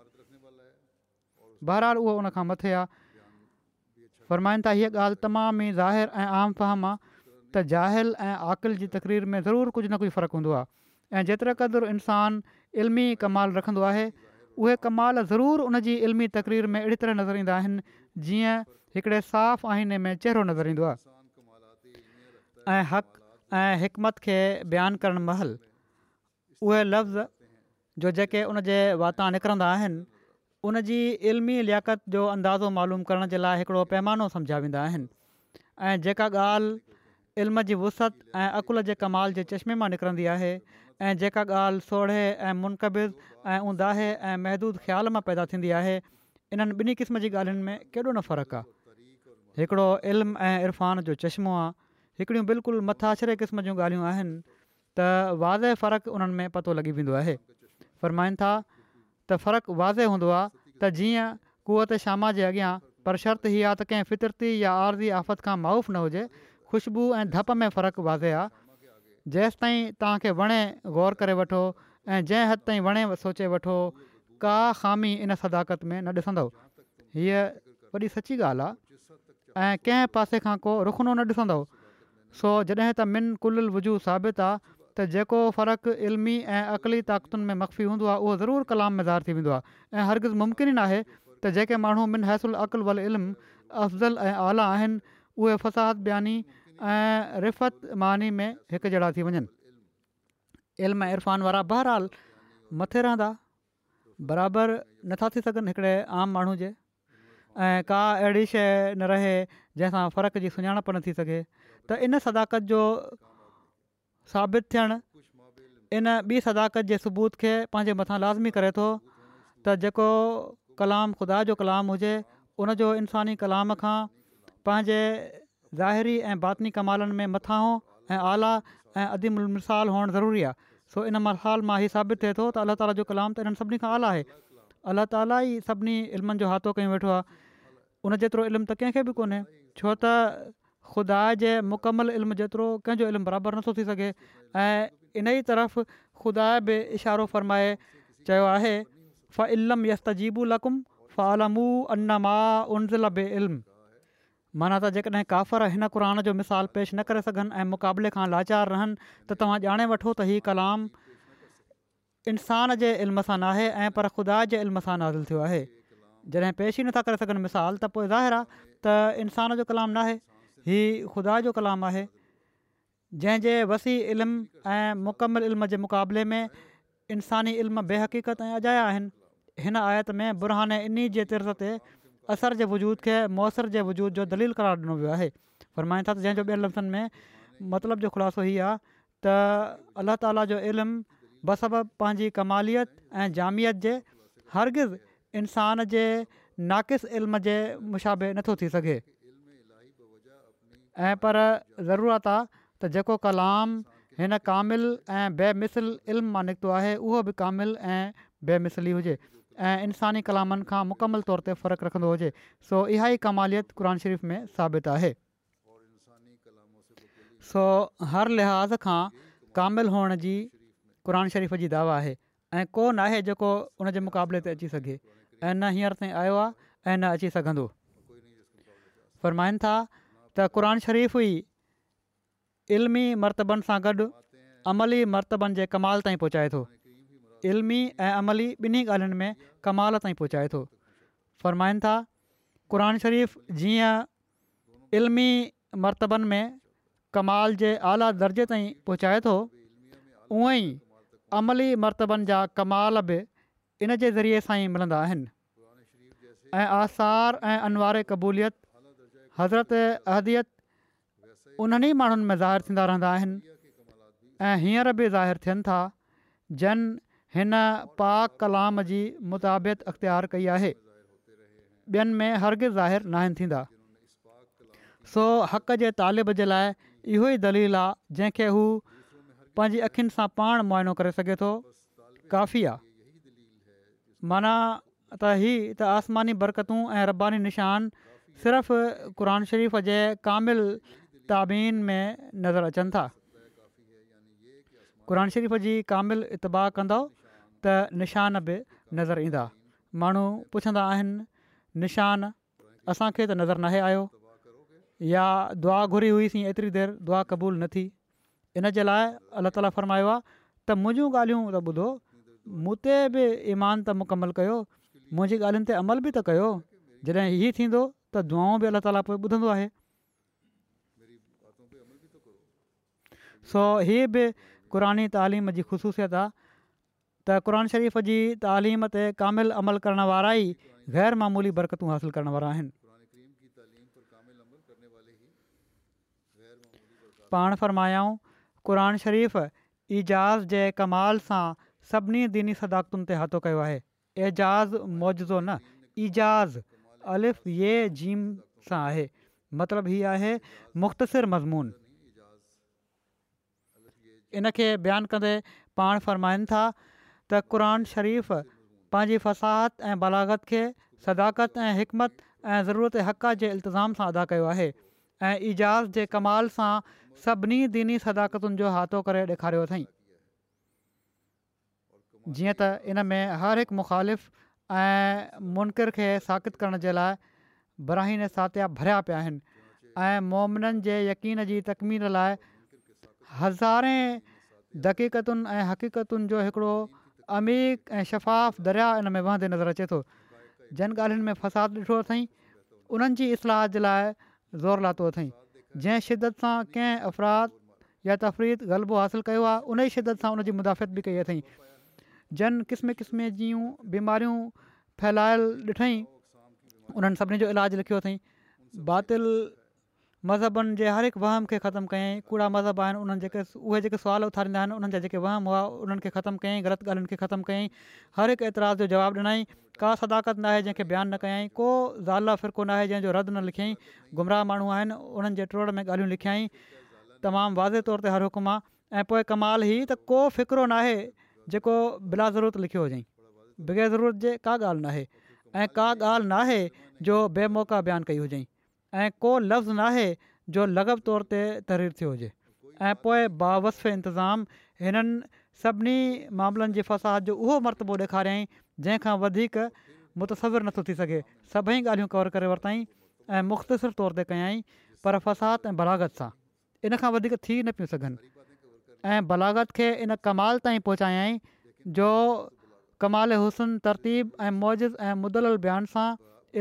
बहरहाल उहो मथे आहे फ़रमाइनि था हीअ ॻाल्हि तमामु ई ज़ाहिर ऐं आम फहम आहे त ज़ाहिल ऐं आकिल जी तकरीर में ज़रूरु कुझु न कुझु फ़र्क़ु हूंदो आहे ऐं जेतिरा क़दुरु इंसानु इल्मी कमालु रखंदो आहे उहे कमाल ज़रूरु उन जी इल्मी तकरीर में अहिड़ी तरह नज़र ईंदा आहिनि जीअं हिकिड़े साफ़ु आइने में चहिरो नज़र ईंदो आहे हक़ ऐं हिकमत खे बयानु करणु महिल उहे लफ़्ज़ जो जेके उनजे वाता निकिरंदा उन इल्मी लियाक़त जो अंदाज़ो मालूम करण जे लाइ पैमानो सम्झाईंदा आहिनि ऐं इल्म जी वुसत ऐं अक़ुल जे कमाल जे चश्मे मां निकिरंदी आहे ऐं जेका ॻाल्हि सोढ़े ऐं منقبض ऐं उंदाहे ऐं महदूद ख़्याल मां पैदा थींदी आहे इन्हनि ॿिन्ही क़िस्म जी ॻाल्हियुनि में केॾो न फ़र्क़ु आहे हिकिड़ो इल्मु ऐं इरफ़ान जो चश्मो आहे हिकिड़ियूं बिल्कुलु मथाशिरे क़िस्म जूं ॻाल्हियूं आहिनि त वाज़े फ़र्क़ु उन्हनि में पतो लॻी वेंदो आहे फ़र्माईनि था त फ़र्क़ु वाज़े हूंदो आहे त जीअं कुअ त जे अॻियां पर शर्त हीअ आहे त कंहिं फितरती या आरज़ी आफ़त खां न हुजे ख़ुशबू ऐं धप में फ़र्क़ु वाज़े आहे जेसि ताईं तव्हांखे वणे ग़ौरु करे वठो ऐं जंहिं हद ताईं वणे सोचे वठो का ख़ामी इन सदाकत में न ॾिसंदव हीअ वॾी सची ॻाल्हि आहे ऐं कंहिं पासे खां को रुखनो न ॾिसंदो सो जॾहिं त मिन कुल वुज साबित आहे त जेको फ़र्क़ु इल्मी ऐं अक़ली ताक़तुनि में मक़फ़ी हूंदो आहे उहो ज़रूरु कलाम में थी वेंदो आहे ऐं हरगिज़ु मुमकिन आहे त जेके माण्हू मिनहैसु अक़ुलु वल इल्मु अफ़ज़ल ऐं आला आहिनि उहे फ़साद बियानी ऐं रिफ़त मानी में हिकु जहिड़ा थी वञनि इल्म इरफ़ान वारा बहरहाल मथे रहंदा बराबरि नथा थी सघनि हिकिड़े आम माण्हू जे ऐं का अहिड़ी शइ न रहे जंहिंसां फ़र्क़ जी सुञाणप न थी सघे त इन सदाक़त जो साबित थियणु इन ॿी सदाकत जे सबूत खे पंहिंजे मथां लाज़मी करे थो त जेको कलाम खुदा जो कलाम हुजे उन इंसानी कलाम खां पंहिंजे ज़ाहिरी ऐं बातनी कमालनि में मथांओ ऐं आला ऐं अदीमु मिसाल हुअणु ज़रूरी आहे सो इन मराल मां ई साबित थिए थो त अलाह ताला जो कलाम त इन्हनि सभिनी खां आला आहे अलाह ताला ई सभिनी इल्मनि जो हाथो कयूं वेठो आहे उन जेतिरो इल्मु त कंहिंखे बि कोन्हे छो त ख़ुदा जे मुकमल इल्मु जेतिरो कंहिंजो इल्मु बराबरि नथो थी सघे ऐं इन ई तरफ़ ख़ुदा बि इशारो फरमाए चयो आहे फ़ इल्मु यस्तीबु लक़ुम फ़ आलमू अन मा बे इल्मु माना त जेकॾहिं काफ़र हिन क़ुर जो मिसाल पेश न करे सघनि ऐं मुक़ाबले खां लाचार रहनि त तव्हां ॼाणे वठो त ही कलामु इंसान जे इल्म सां नाहे ऐं पर ख़ुदा जे इल्म सां नाज़िल थियो आहे जॾहिं पेश ई नथा करे सघनि मिसाल त पोइ ज़ाहिर आहे त इंसान जो कलामु नाहे ही ख़ुदा जो कलामु आहे जंहिंजे वसी इल्म ऐं मुकमल इल्म जे मुक़ाबले में इंसानी इल्म बेहक़ीक़त ऐं अजाया आहिनि हिन आयत में बुरहान इन्ही जे तिरज़ ते असर जे वजूद खे मौसर जे वजूद जो दलील करार ॾिनो वियो आहे फरमाईंदा त जंहिंजो ॿियनि लफ़्ज़नि में मतिलब जो ख़ुलासो इहो आहे त अल्लाह ताला जो इल्मु बसब पंहिंजी कमालियत ऐं जामियत जे हरगिज़ु इंसान जे नाक़िस इल्म जे मुशाबे नथो थी सघे ऐं पर ज़रूरत आहे त जेको कलाम हिन कामिल ऐं बेमिसिल इल्मु मां निकितो आहे उहो बि कामिल ऐं बेमिसली हुजे ऐं इंसानी कलामनि खां मुकमल तौर ते फ़र्क़ु रखंदो हुजे सो इहा ई कमालियत क़र शरीफ़ में साबित आहे सो हर लिहाज़ खां कामिल हुअण जी क़रान शरीफ़ जी दवा आहे ऐं कोन आहे जेको उन जे मुक़ाबले ते अची सघे ऐं न हींअर ताईं आयो आहे ऐं न अची सघंदो फ़रमाइनि था त क़रान शरीफ़ ई इल्मी मरतबनि सां गॾु अमली मरतबनि जे कमाल ताईं पहुचाए थो इल्मी ऐं अमली ॿिन्ही ॻाल्हियुनि में कमाल ताईं पहुचाए थो फ़र्माईनि था क़ुर शरीफ़ जीअं इल्मी मरतबनि में कमाल जे आला दर्जे ताईं पहुचाए थो उअई अमली मरतबनि जा कमाल बि इन जे ज़रिए सां ई मिलंदा आहिनि आसार ऐं अनवार क़बूलियत हज़रत अहदियत उन्हनि ई में ज़ाहिरु थींदा रहंदा आहिनि ऐं हींअर बि ज़ाहिरु थियनि था जन हिन पाक कलाम जी मुताबित अख़्तियारु कई आहे ॿियनि में हरगिर्द ज़ाहिर न आहिनि थींदा सो हक़ जे तालिब जे लाइ इहो ई दलील आहे जंहिंखे हू पंहिंजी अखियुनि सां पाण मुआइनो करे सघे थो काफ़ी आहे माना त ही त आसमानी बरक़तूं ऐं रबानी निशान सिर्फ़ क़रान शरीफ़ जे कामिल ताबीन में नज़र अचनि था क़रान शरीफ़ जी कामिल इतबा कंदव निशान बि नज़र ईंदा माण्हू पुछंदा आहिनि निशान असांखे त नज़र नाहे आयो या दुआ घुरी हुई सी एतिरी देरि दुआ क़बूलु न थी इन जे लाइ अलाह ताला फ़रमायो आहे त मुंहिंजूं ॻाल्हियूं त ॿुधो मूं ते बि ईमान त मुकमल कयो मुंहिंजी ॻाल्हियुनि ते अमल बि त कयो जॾहिं हीअ थींदो त दुआऊं बि अल्ला ताला पोइ ॿुधंदो आहे सो हीअ बि क़ुरानी जी ख़ुशूसियत आहे त क़रान शरीफ़ जी तालीम ते क़ामिल अमल करण वारा ई حاصل बरकतूं हासिल करण वारा आहिनि पाण फ़रमायाऊं क़ुर शरीफ़ एजाज़ जे कमाल सां सभिनी दिनी सदाकतुनि ते हाथो कयो आहे एजाज़ मोजज़ो न एजाज़ अलिफ़े जीम सां आहे मतिलबु हीअ आहे मुख़्तसिर मज़मून इनखे बयानु कंदे पाण फ़र्माइनि था त क़रान शरीफ़ पंहिंजी फ़साहत ऐं बलागत खे सदाकत ऐं हिकमत ऐं ज़रूरत हक़ जे इल्तज़ाम सां अदा कयो आहे ऐं इजाज़ जे कमाल सां सभिनी दीनी सदाकतुनि जो हाथो करे ॾेखारियो अथई जीअं त इन में हरहिक मुख़ालिफ़ु ऐं मुनक़िर खे साखित करण जे लाइ बराहिन सातिया भरिया पिया आहिनि जे यकीन जी तकमील लाइ हज़ारे हक़ीक़तुनि ऐं हक़ीक़तुनि जो हिकिड़ो अमीर ऐं शफ़ाफ़ दरिया इन में वहंदे नज़र अचे थो जिन ॻाल्हियुनि में फ़साद ॾिठो अथई उन्हनि जी इसलाह जे लाइ ज़ोर लातो अथई जंहिं शिदत सां कंहिं अफ़राद या तफ़रीक़ ग़लबो हासिलु कयो आहे उन ई शिदत सां उनजी मुदाफ़त बि कई अथई जन क़िस्म क़िस्म जूं बीमारियूं फैलायल ॾिठई उन्हनि सभिनी जो इलाजु रखियो अथई बातिल मज़हबनि जे हर हिकु वहम खे ख़तमु कयईं कूड़ा मज़हब आहिनि उन्हनि जेके उहे जेके सुवाल उथारींदा आहिनि उन्हनि जा जेके वहम हुआ उन्हनि खे ख़तमु कईं ग़लति ॻाल्हियुनि खे ख़तमु कयईं हर हिकु एतिरा जो जवाबु ॾिनई का सदाकत नाहे जंहिंखे बयानु न कयाई को ज़ाला फ़िरको नाहे जंहिंजो रद न लिखियईं गुमराह माण्हू आहिनि उन्हनि जे ट्रोड़ में ॻाल्हियूं लिखियई तमामु वाज़े तौर ते हर हुकुम आहे ऐं कमाल ई त को फ़िकिरो नाहे जेको बिला ज़रूरत लिखियो हुजईं बग़ैर ज़रूरत जे का ॻाल्हि नाहे का ॻाल्हि नाहे जो बेमौक़ा बयानु कई हुजईं ऐं को लफ़्ज़ न आहे जो लॻब तौर ते तरीर थियो हुजे ऐं पोइ बावफ़ इंतिज़ामु हिननि सभिनी मामलनि जी फ़साहत जो उहो मरतबो ॾेखारियई जंहिंखां वधीक मुतसविर नथो थी सघे सभई ॻाल्हियूं कवर करे वरितई ऐं तौर ते कयाई पर फ़साद ऐं बलागत सां इन खां वधीक थी न पियूं सघनि बलागत खे इन कमाल ताईं पहुचायई जो कमाल हुसन तरतीब ऐं मौजिज़ ऐं मुदल बयान सां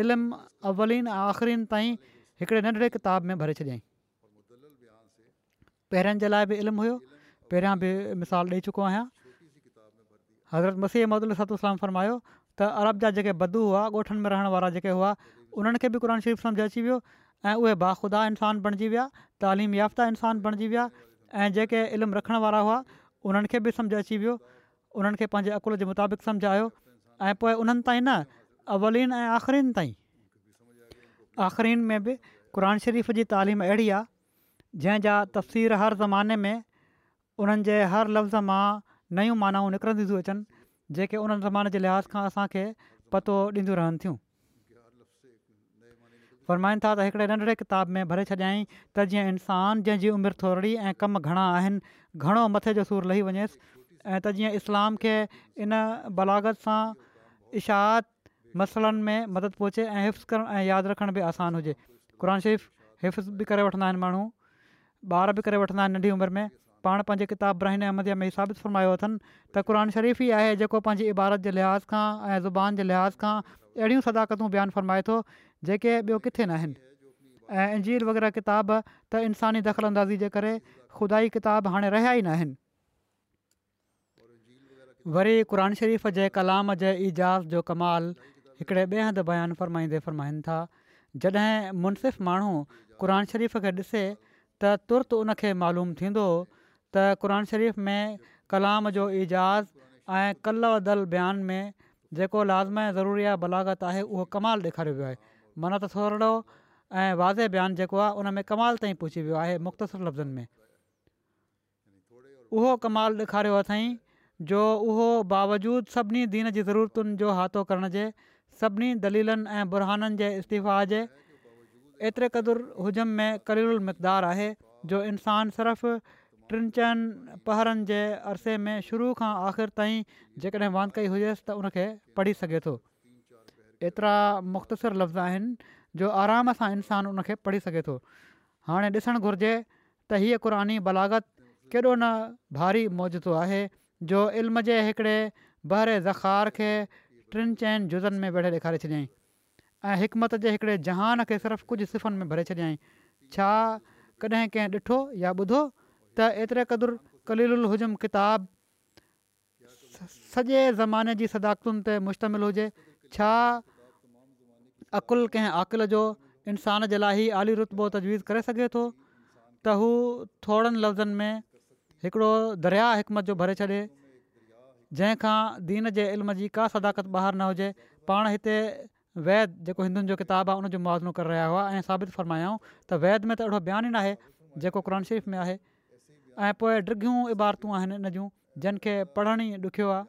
इल्मु अवलीन ऐं हिकिड़े नंढिड़े किताब में भरे छॾियईं पहिरियनि जे लाइ बि इल्मु हुयो पहिरियां बि मिसालु ॾेई चुको आहियां हज़रत मसीह महदूल सलाम फरमायो त अरब जा जेके बदू हुआ ॻोठनि में रहण वारा जेके हुआ उन्हनि खे बि क़ुर शरीफ़ सम्झ अची वियो ऐं उहे बाख़ुदा इंसानु बणिजी विया तइलीम याफ़्ता इंसानु बणिजी विया ऐं जेके इल्मु रखण वारा हुआ उन्हनि खे बि सम्झ अची वियो उन्हनि खे पंहिंजे अक़ुल जे मुताबिक़ समुझायो ऐं पोइ उन्हनि ताईं न अवलीनि ऐं आख़िरनि ताईं आख़िरीनि में बि क़ुर शरीफ़ जी तालीम अहिड़ी आहे जंहिंजा तफ़सीर हर ज़माने में उन्हनि हर लफ़्ज़ मां नयूं मानाऊं निकिरंदियूं थी अचनि जेके उन ज़माने जे लिहाज़ खां असांखे पतो ॾींदियूं रहनि थियूं फ़रमाइनि था त हिकिड़े नंढिड़े किताब में भरे छॾियई त जीअं इंसानु जंहिंजी उमिरि थोरी ऐं कम घणा आहिनि घणो मथे जो सूरु लही वञेसि ऐं त जीअं इस्लाम खे इन बलागत सां इशा मसइलनि में मदद पहुचे ऐं हिफ़्स करणु ऐं यादि रखण बि आसानु हुजे क़न शरीफ़ हिफ़्स बि करे वठंदा आहिनि माण्हू ॿार बि करे वठंदा आहिनि नंढी उमिरि में पाण पंहिंजे किताब ब्राहिन अहमद में साबित फ़रमायो अथनि त क़ानु शरीफ़ ई आहे जेको पंहिंजी इबारत जे लिहाज़ खां ऐं ज़ुबान जे लिहाज़ खां अहिड़ियूं सदाकतूं बयानु फ़रमाए थो जेके ॿियो किथे न आहिनि ऐं इंजीर वग़ैरह किताब त इंसानी दख़ल अंदाज़ी जे करे ख़ुदा किताब हाणे रहिया ई न आहिनि वरी क़रान शरीफ़ जे कलाम जे इजाज़ जो कमाल हिकिड़े ॿिए हंधि बयानु फ़रमाईंदे फ़रमाइनि था जॾहिं मुनसिफ़ु माण्हू क़ुर शरीफ़ खे ॾिसे त तुर्त उनखे मालूम थींदो त क़रान शरीफ़ में कलाम जो एजाज़ु ऐं कल्लदल बयान में जेको लाज़म ऐं ज़रूरी आहे बलागत आहे उहो कमाल ॾेखारियो वियो आहे मन त थोरो ऐं वाज़े बयानु जेको आहे उन में कमाल ताईं पुछी वियो आहे मुख़्तसि लफ़्ज़नि में उहो कमाल ॾेखारियो अथई जो उहो बावजूद सभिनी दीन जी ज़रूरतुनि जो हाथो करण जे सभिनी दलीलनि ऐं बुरहाननि जे इस्तीफ़ा जे एतिरे क़दुरु हुजम में कलरु मक़दार आहे जो इंसानु सिर्फ़ु टिनि चइनि पहरनि जे अरसे में शुरू खां आख़िर ताईं जेकॾहिं वांधि कई हुजेसि त उनखे पढ़ी सघे थो एतिरा मुख़्तसिर लफ़्ज़ आहिनि जो आराम सां इंसानु उनखे पढ़ी सघे थो हाणे ॾिसणु घुरिजे त हीअ क़ुरानी बलागत केॾो न भारी मौजो आहे जो इल्म जे हिकिड़े बहरे ज़ख़ार खे टिनि चइनि जुज़नि में वेढ़े ॾेखारे छॾियाई ऐं हिकमत जे हिकिड़े जहान खे सिर्फ़ु कुझु सिफ़नि में भरे छॾियाई छा कॾहिं कंहिं ॾिठो या ॿुधो त एतिरे क़दुरु कलील हुजम किताब सॼे ज़माने जी सदाकतुनि ते मुश्तमिल हुजे छा अक़ुल कंहिं आकिल जो इंसान जे लाइ ई आली रुतबो तजवीज़ करे सघे थो त हू थोरनि लफ़्ज़नि में हिकिड़ो दरिया हिकमत जो भरे छॾे जंहिंखां दीन जे इल्म जी का सदाकत ॿाहिरि न हुजे पाण हिते वैद जेको हिंदुनि जो किताबु आहे उनजो मुआज़िनो करे रहिया हुआ ऐं साबितु फ़रमायाऊं त वैद में त अहिड़ो बयान ई न आहे जेको शरीफ़ में आहे ऐं पोइ ड्रिघियूं इबारतूं आहिनि इन जूं जिन खे पढ़ण ई ॾुखियो आहे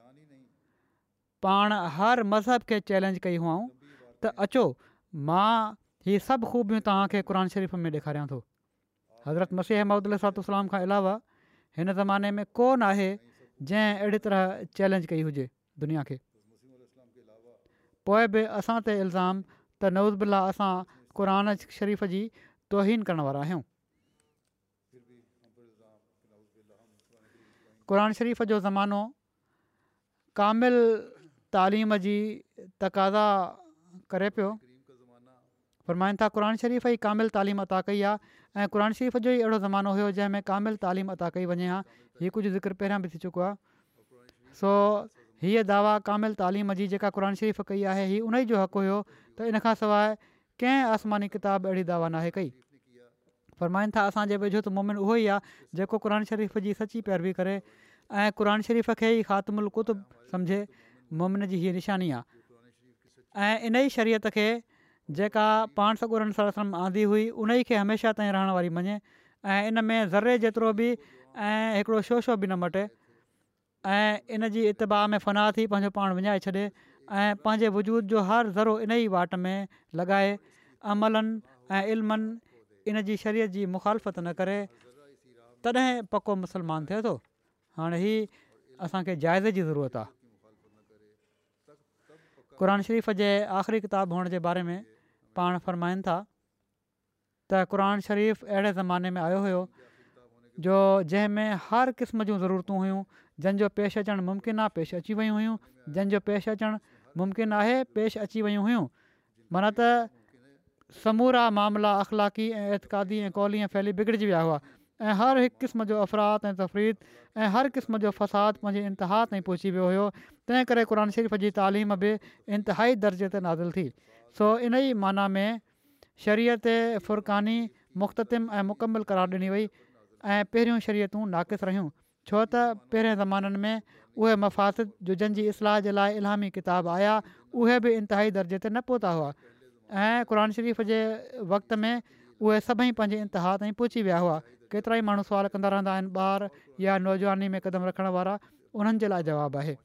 पाण हर मज़हब खे चैलेंज कई हुअऊं त अचो मां हीअ सभु ख़ूबियूं तव्हांखे क़ुर शरीफ़ में ॾेखारियां थो हज़रत मसीह महदु लालातलाम खां अलावा हिन ज़माने में को आहे जंहिं अहिड़ी तरह चैलेंज कई हुजे दुनिया खे पोइ बि असां ते इल्ज़ाम त नवज़ बिलाह असां क़रान शरीफ़ जी तोहीन करण वारा आहियूं क़रान शरीफ़ जो ज़मानो कामिल तालीम जी तक़ाज़ा करे पियो फरमाइनि था क़ुर शरीफ़ ई कामिल तालीम अता कई आहे ऐं क़रान शरीफ़ जो ई अहिड़ो ज़मानो हुयो जंहिंमें कामिल तालीम अता कई वञे हा हीअ कुझु ज़िक्र पहिरियां बि थी चुको आहे सो हीअ दावा कामिल तालीम जी जेका क़रानु शरीफ़ कई आहे हीअ उन ई जो हक़ु हुयो त इन खां सवाइ कंहिं आसमानी किताब अहिड़ी दावा न कई फरमाइनि था असांजे वेझो त मोमिन उहो ई आहे जेको क़ुर शरीफ़ जी सची पैरवी करे ऐं क़ुर शरीफ़ खे ई ख़ात्मुलु कुतुब सम्झे मोमिन जी हीअ निशानी आहे ऐं इन ई शरीयत खे जेका पाण सॻुरनि सरसम आंदी हुई उन ई खे हमेशह ताईं रहण वारी मञे ऐं इन में ज़र्रे जेतिरो बि ऐं हिकिड़ो छो बि न मटे ऐं इन जी इतबाह में फना थी पंहिंजो पाण विञाए छॾे ऐं पंहिंजे वजूद जो हर ज़रो इन ई वाट में लॻाए अमलनि ऐं इल्मनि इन जी शरीयत जी मुखालफ़त न करे तॾहिं पको मुसलमान थिए थो हाणे हीअ असांखे जाइज़े जी ज़रूरत आहे क़ुर शरीफ़ जे आख़िरी किताबु हुअण जे बारे में पाण फ़रमाइनि था त क़रान शरीफ़ अहिड़े ज़माने में आयो हुयो जो जंहिंमें हर क़िस्म जूं ज़रूरतूं हुयूं जंहिंजो पेश अचणु मुमकिनु आहे पेश अची वियूं हुयूं जंहिंजो पेश अचणु मुमकिनु आहे पेश अची वियूं हुयूं माना त समूरा मामला अख़लाक़ी ऐं एतिक़ादी ऐं कौली ऐं फैली बिगड़जी विया हुआ ऐं हर हिकु क़िस्म जो अफ़राद ऐं तफ़रीक़ ऐं हर क़िस्म जो फ़साद पंहिंजे इंतिहा ताईं पहुची वियो हुयो तंहिं करे क़र शरीफ़ जी तालीम बि इंतिहाई दर्जे ते नादिल थी सो इन ई माना में शरीयत फुरकानी मुख़्ततिम ऐं मुकमल क़रार ॾिनी वई ऐं पहिरियूं शरीयतूं नाक़सु रहियूं छो त पहिरें ज़माने में उहे मफ़ासिद जो जंहिंजी इस्लाह जे लाइ इलामी किताब आया उहे बि इंतिहाई दर्जे ते न पहुता हुआ ऐं क़ुर शरीफ़ जे वक़्त में उहे सभई पंहिंजे इंतिहा ताईं पहुची विया हुआ केतिरा ई माण्हू सुवाल कंदा रहंदा आहिनि ॿार या नौजवानी में क़दम रखण वारा उन्हनि जे लाइ जवाबु आहे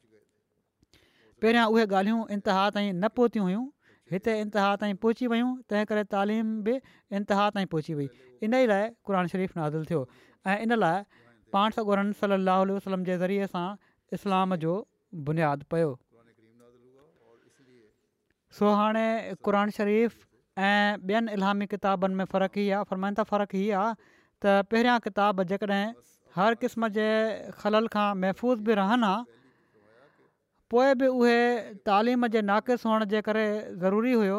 पहिरियां उहे ॻाल्हियूं हिते इंतिहा ताईं पहुची वियूं तंहिं करे तइलीम बि इंतिहा ताईं पहुची वई इन ई लाइ क़रान शरीफ़ नाज़िलु थियो ऐं इन लाइ पाण सगोरन सली وسلم वसलम जे ज़रिए सां इस्लाम जो बुनियादु पियो सो हाणे क़रान शरीफ़ ऐं ॿियनि इलामी किताबनि में फ़र्क़ु ई आहे फरमाइंदा फ़र्क़ु इहा आहे त पहिरियां किताब जेकॾहिं हर क़िस्म जे ख़ल खां महफ़ूज़ बि रहनि हा पोइ बि उहे तालीम जे नाक़सु हुअण जे करे ज़रूरी हुयो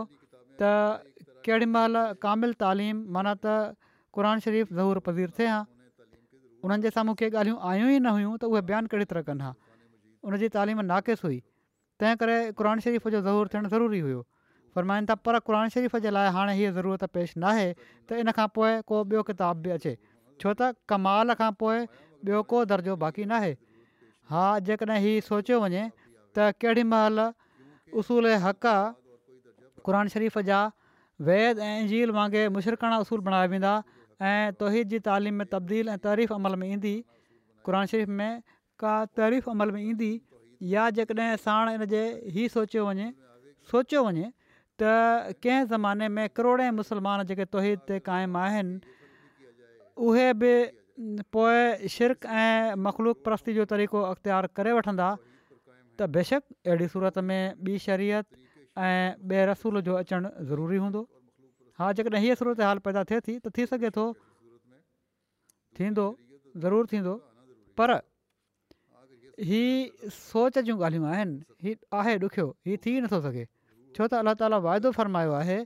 त केॾी महिल कामिलु तालीम माना त क़रान शरीफ़ ज़हूर पज़ीर थिए हा उन्हनि जे साम्हूं खे ॻाल्हियूं आयूं ई न हुयूं त उहे बयानु कहिड़ी तरह कनि हा उनजी तालीम नाक़िस हुई तंहिं करे क़रानु शरीफ़ जो ज़हूर थियणु ज़रूरी हुयो फ़रमाइनि था पर क़ुर शरीफ़ जे लाइ हाणे हीअ ज़रूरत पेश न आहे त इन खां पोइ को ॿियो किताब बि अचे छो त कमाल खां पोइ ॿियो को दर्जो बाक़ी न आहे हा जेकॾहिं हीउ सोचियो वञे त केॾी महिल उसूल ऐं हक़ा क़र शरीफ़ जा वैद ऐं इंजील वांगुरु मुशरिकाणा उसूल बणाया वेंदा ऐं तोहिद जी तालीम में तब्दील ऐं तारीफ़ अमल में ईंदी क़रान शरीफ़ में का तारीफ़ अमल में ईंदी या जेकॾहिं साण इन जे ई सोचियो वञे सोचियो वञे त कंहिं ज़माने में करोड़े मुसलमान जेके तोहिद ते क़ाइमु आहिनि उहे बि पोइ शिरक ऐं मख़लूक परस्ती जो तरीक़ो अख़्तियारु करे वठंदा त बेशक अहिड़ी सूरत में ॿी शरीयत ऐं ॿिए रसूल जो अचणु ज़रूरी हूंदो हा जेकॾहिं हीअ सूरत हाल पैदा थिए थी त थी सघे थो थींदो ज़रूरु थींदो पर ही सोच जूं ॻाल्हियूं आहिनि हीउ आहे ॾुखियो हीउ थी नथो सघे छो त अलाह ताला वाइदो फ़रमायो आहे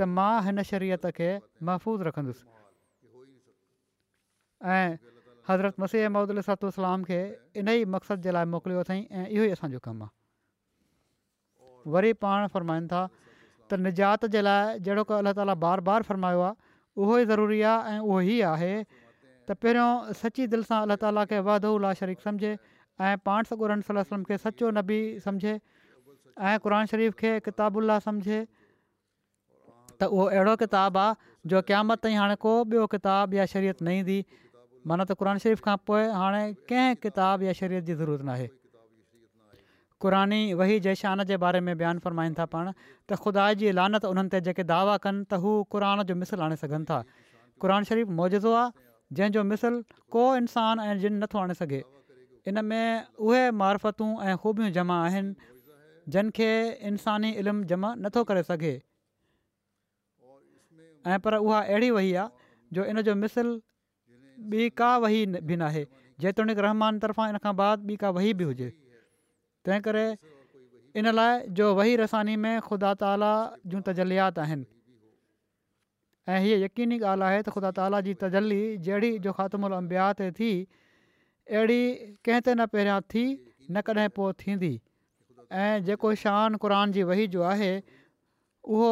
त मां हिन शरीयत खे महफ़ूज़ रखंदुसि ऐं हज़रत मसीह अहमद अलाम खे इन ई मक़सदु जे लाइ मोकिलियो अथई ऐं इहो ई असांजो कमु आहे वरी पाण फ़रमाइनि था त निजात जे लाइ जहिड़ो को अलाह ताला बार बार फ़रमायो आहे उहो ई ज़रूरी आहे ऐं उहो ई आहे त पहिरियों सची दिलि सां अलाह ताला खे वाधो उल्ह शरीफ़ सम्झे ऐं पाण सॻु सलम खे सचो नबी सम्झे ऐं क़ुर शरीफ़ खे किताबुल्ला सम्झे त उहो अहिड़ो किताबु आहे जो क़यामत ताईं हाणे को ॿियो किताबु या शरीयत न ईंदी माना त क़रान शरीफ़ खां पोइ हाणे कंहिं किताब या शरीय जी ज़रूरत न क़ुरानी क़रानी वही जइशान जे बारे में बयानु फ़रमाइनि था पाण त ख़ुदा जी लानत उन्हनि ते जेके दावा कनि त हू क़र जो मिसल आणे सघनि था क़ुन शरीफ़ मौजो आहे जंहिंजो मिसल को इंसान ऐं जिन नथो आणे सघे इन में उहे मारफतूं ऐं ख़ूबियूं जमा आहिनि जिन खे इंसानी इल्मु जमा नथो करे सघे ऐं पर उहा अहिड़ी वही आहे जो इन जो मिसल ॿी का वही बि नाहे जेतोणीकि रहमान तरफ़ां इन खां बाद ॿी का वही बि हुजे तंहिं करे इन लाइ जो वही रसानी में ख़ुदा ताला जूं तजल्लियात आहिनि ऐं हीअ यकीनी ॻाल्हि आहे त ख़ुदा ताला जी तजल्ली जहिड़ी जो ख़ात्म अंबिया ते थी अहिड़ी कंहिं ते न पहिरियां थी न कॾहिं पोइ थींदी ऐं जेको शान क़रान जी वही जो आहे उहो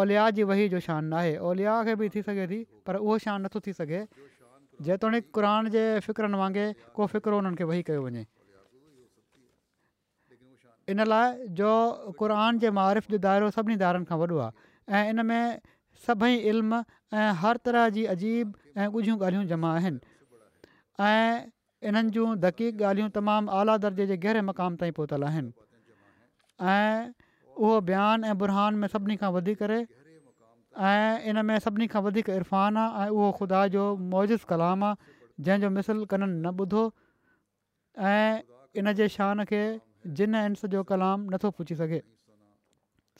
औलिया जी वही जो शान न ओलिया खे बि थी सघे थी पर उहो शान नथो थी सघे जेतोणीकि क़ुर जे फ़िकुरनि वांगुरु को फ़िक्रु उन्हनि खे वेही कयो वञे इन लाइ जो क़ुर जे मारिफ़ जो दाइरो सभिनी दाइरनि खां वॾो आहे इन में सभई इल्म ऐं हर तरह जी अजीब ऐं ॻुझियूं ॻाल्हियूं जमा आहिनि ऐं इन्हनि जूं धकी ॻाल्हियूं तमामु आला दर्जे जे गहरे मक़ाम ताईं पहुतल आहिनि ऐं उहो ऐं बुरहान में सभिनी खां ऐं इन में सभिनी खां वधीक इरफ़ान आहे ऐं उहो ख़ुदा जो मौजिस कलाम आहे जंहिंजो मिसिल कननि न ॿुधो ऐं इन जे शान खे जिन इंस जो कलाम नथो पुछी सघे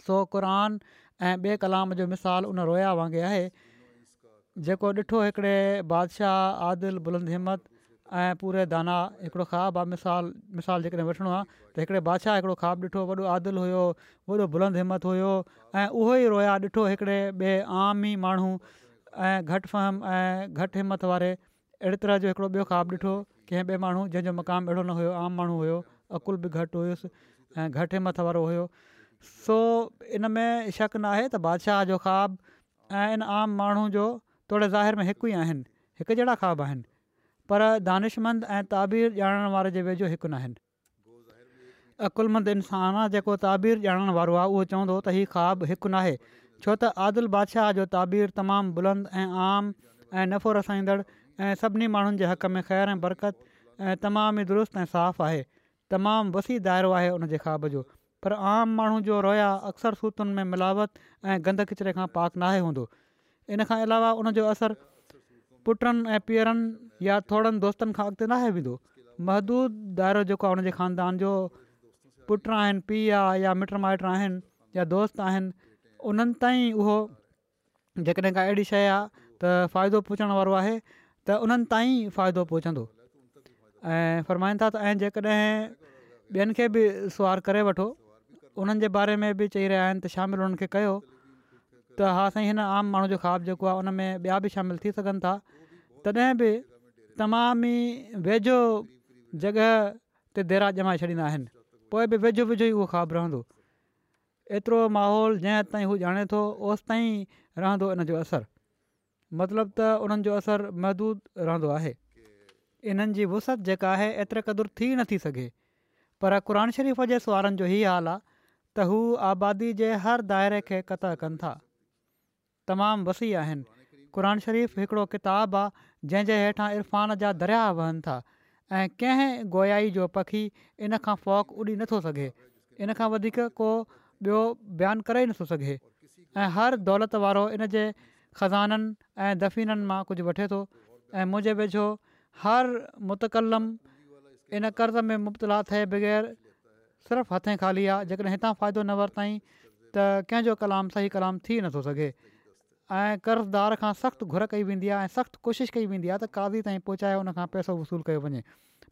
सो क़ुरान ऐं ॿिए कलाम जो मिसाल उन रोया वांगुरु आहे जेको ॾिठो हिकिड़े बादशाह आदिल बुलंद हिमत ऐं पूरे दाना हिकिड़ो ख्वा आहे मिसाल मिसाल जेकॾहिं वठिणो आहे त हिकिड़े बादशाह हिकिड़ो ख्वा ॾिठो वॾो आदिल हुयो वॾो बुलंद हिमथ हुयो ऐं उहेई रोया ॾिठो हिकिड़े ॿिए आम ई माण्हू ऐं घटि फ़हम ऐं घटि हिमथ वारे अहिड़े तरह जो हिकिड़ो ॿियो ख्वा ॾिठो कंहिं ॿिए माण्हू जंहिंजो मक़ामु अहिड़ो न हुयो आम माण्हू हुयो अकुलु बि घटि हुयुसि ऐं घटि हिमथ वारो हुयो सो इन में शक न आहे त बादशाह जो ख्वा ऐं इन आम माण्हू जो तोड़े ज़ाहिर में हिकु ई आहिनि हिकु जहिड़ा पर दानिशमंद ऐं ताबीर ॼाणण वारे जे वेझो हिकु न आहिनि अकुलुमंद इन्सानु आहे जेको ताबीर ॼाणण वारो आहे उहो चवंदो त हीउ ख्वा हिकु नाहे छो त आदिल बादशाह जो ताबीर तमामु बुलंद ऐं आम ऐं नफ़ो रसाईंदड़ु ऐं सभिनी माण्हुनि जे हक़ में ख़ैरु ऐं बरक़त ऐं तमामु ई दुरुस्त ऐं साफ़ु आहे तमामु वसी दाइरो आहे उन जे ख्वाब जो पर आम माण्हू जो रोया अक्सर सूतुनि में मिलावत ऐं गंद किचरे खां पाक नाहे हूंदो इन खां अलावा उनजो असरु पुटनि ऐं पीअरनि या थोरनि दोस्तनि खां अॻिते नाहे वेंदो महदूद दाइरो जेको आहे ख़ानदान जो पुट आहिनि पीउ आहे या मिट माइट आहिनि या दोस्त आहिनि उन्हनि ताईं उहो जेकॾहिं का अहिड़ी शइ आहे त फ़ाइदो पहुचण वारो आहे त उन्हनि ताईं फ़ाइदो पहुचंदो ऐं फ़रमाईंदा त ऐं जेकॾहिं ॿियनि खे बि सुवारु करे वठो उन्हनि जे बारे में बि चई रहिया आहिनि त शामिलु त हा साईं हिन आम माण्हू जो ख्वा जेको आहे उनमें ॿिया बि शामिलु थी सघनि था तॾहिं बि तमाम ई वेझो जॻह ते देरा जमाए छॾींदा आहिनि पोइ बि वेझो वेझो ई उहो ख्वा रहंदो एतिरो माहौल जंहिं ताईं हू ॼाणे थो ओसि ताईं रहंदो इन जो असरु मतिलब त उन्हनि जो असरु महदूदु रहंदो आहे इन्हनि जी वसत जेका आहे एतिरे क़दुरु थी नथी सघे पर क़ुर शरीफ़ जे सुवारनि जो हीअ हाल आहे त हू आबादी जे हर दाइरे खे क़त कनि था तमामु वसी आहिनि क़ुर शरीफ़ हिकिड़ो किताबु आहे जंहिंजे हेठां इरफ़ान जा दरिया वहनि था ऐं कंहिं गोयाई जो पखी इन खां फ़ौक़ उॾी नथो सघे इन खां वधीक को ॿियो बयानु करे ई नथो सघे ऐं हर दौलत वारो इन जे ख़ज़ाननि ऐं दफ़ीननि मां कुझु वठे थो ऐं मुंहिंजे वेझो हर मुतकलम इन कर्ज़ में मुबतला थिए बग़ैर सिर्फ़ु हथें ख़ाली आहे जेकॾहिं हितां फ़ाइदो न वरितईं त कंहिंजो कलाम सही कलाम थी नथो सघे ऐं कर्ज़ुदार खां सख़्तु घुर कई वेंदी आहे ऐं सख़्तु कोशिशि कई वेंदी आहे त क़ज़ी ताईं पहुचाए हुन खां पैसो वसूलु कयो वञे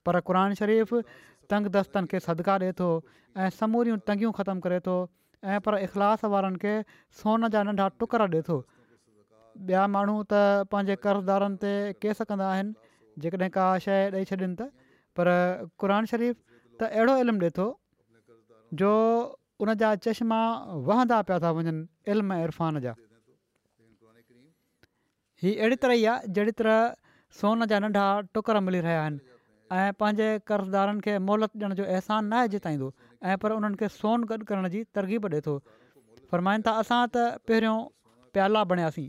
पर क़ुर शरीफ़ तंग दस्तनि खे सदका ॾिए थो ऐं समूरियूं तंगियूं ख़तमु करे थो ऐं पर इख़लास वारनि खे सोन जा नंढा टुकड़ ॾिए थो ॿिया माण्हू त पंहिंजे ते केस कंदा आहिनि जेकॾहिं का शइ ॾेई छॾनि त पर क़ुर शरीफ़ त अहिड़ो इल्मु ॾिए थो जो उन जा चश्मा वहंदा पिया था वञनि इल्मु इरफ़ान जा हीअ अहिड़ी तरह ई आहे जहिड़ी तरह सोन जा नंढा टुकड़ मिली रहिया आहिनि ऐं पंहिंजे कर्ज़दारनि खे मोहलत ॾियण जो अहसान न आहे जिताईंदो ऐं पर उन्हनि खे सोनु गॾु करण जी तरक़ीब ॾिए थो फ़र्माईनि था असां त पहिरियों प्याला बणियासीं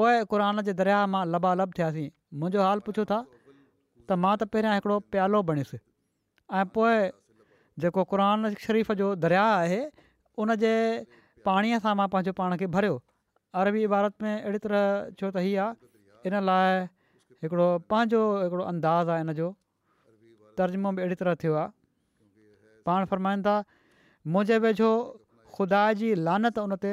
पोइ क़रान जे दरिया मां लॿालब थियासीं मुंहिंजो हालु पुछो था त मां त पहिरियां हिकिड़ो प्यालो बणियुसि ऐं पोइ जेको क़रान शरीफ़ जो दरिया आहे उन जे पाणीअ सां मां पंहिंजो पाण खे भरियो अरबी इबारत में अहिड़ी तरह छो त हीअ आहे इन लाइ हिकिड़ो पंहिंजो हिकिड़ो अंदाज़ आहे इन जो तर्जुमो बि अहिड़ी तरह थियो आहे पाण फ़रमाईनि था मुंहिंजे वेझो ख़ुदा जी लानत उन ते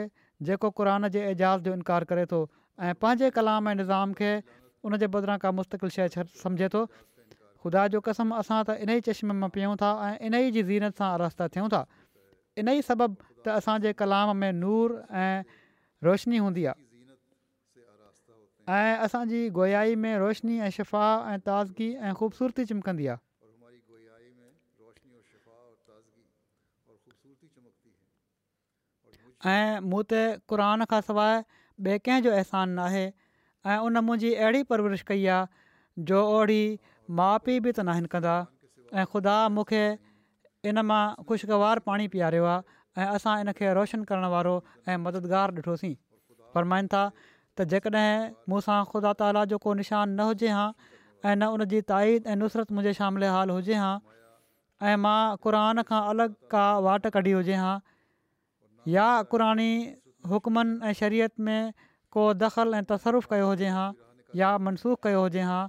जेको क़ुरान जे एजाज़ जो इनकार करे थो ऐं पंहिंजे कलाम ऐं निज़ाम खे उन जे बदिरां का मुस्तकिल शइ सम्झे थो ख़ुदा जो कसम असां त इन ई चश्मे में पियूं था ऐं इन ई जी ज़ीनत सां रस्ता थियूं था इन ई सबब त असांजे कलाम में नूर ऐं रोशनी हूंदी आहे ऐं असांजी गोहिई में रोशनी ऐं शिफ़ा ऐं ताज़गी ऐं ख़ूबसूरती चिमकंदी आहे ऐं मूं ते क़रान खां सवाइ ॿिए कंहिं जो अहसान न आहे ऐं उन मुंहिंजी अहिड़ी परवरिश कई आहे जो ओड़ी माउ पीउ बि त न आहिनि कंदा ऐं ख़ुदा मूंखे इन मां ख़ुशगवार पाणी पीआरियो आहे ऐं असां इनखे रोशन करण वारो ऐं मददगारु ॾिठोसीं फरमाइनि था त जेकॾहिं मूंसां ख़ुदा ताला जो को निशानु न हुजे हां ऐं न उन जी ताईद ऐं नुसरत मुंहिंजे शामिले हाल हुजे हां ऐं मां क़रान खां अलॻि का वाट कढी हुजे हां या क़ुर हुकमनि ऐं शरीयत में को दख़ल ऐं तसरफ़ु कयो हुजे हां या मनसूख़ कयो हुजे हां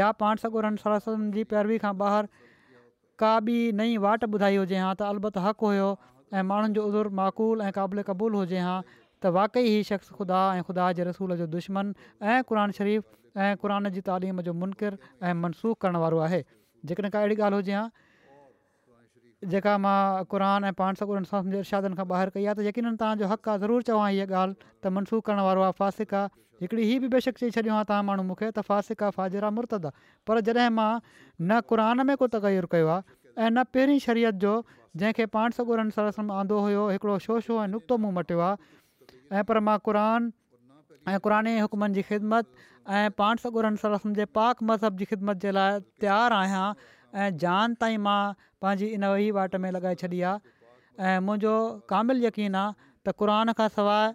या पाण सॻुनि सरस्वतुनि जी पैरवी खां ॿाहिरि का बि नई वाट ॿुधाई हुजे हां त अलबति हक़ु हुयो ऐं माण्हुनि जो उज़ुरु माक़ुल ऐं क़ाबिल क़बूल हुजे हा त वाक़ई हीउ शख़्स ख़ुदा ऐं ख़ुदा जे रसूल जो दुश्मन ऐं क़ुन शरीफ़ ऐं क़ुर जी तालीम जो मुनक़िर ऐं मनसूख़ करण वारो आहे जेकॾहिं का अहिड़ी ॻाल्हि हुजे हा जेका मां क़रान ऐं पाण सकुर सां इरशादनि खां ॿाहिरि कई आहे त यकीन तव्हांजो हक़ आहे ज़रूरु चवां हीअ ॻाल्हि त मनसूख़ करण वारो आहे फ़ासिका हिकिड़ी हीअ बि बेशक चई छॾियो हा तव्हां माण्हू मूंखे त फ़ासिका फाज़िरा मुर्तदा पर जॾहिं मां न क़ुर में को तगैरु कयो आहे ऐं न पहिरीं शरीयत जो जंहिंखे पाण सॻु सर आंदो हुयो हिकिड़ो शो शो ऐं नुक़्तो मूं मटियो आहे ऐं पर मां क़रान ऐं हुकमनि जी ख़िदमत ऐं पाण सॻु सर जे पाक मज़हब जी ख़िदमत जे लाइ तयारु आहियां ऐं जान ताईं मां पंहिंजी इन वही वाट में लॻाए छॾी आहे ऐं मुंहिंजो कामिल यकीन आहे त क़रान खां सवाइ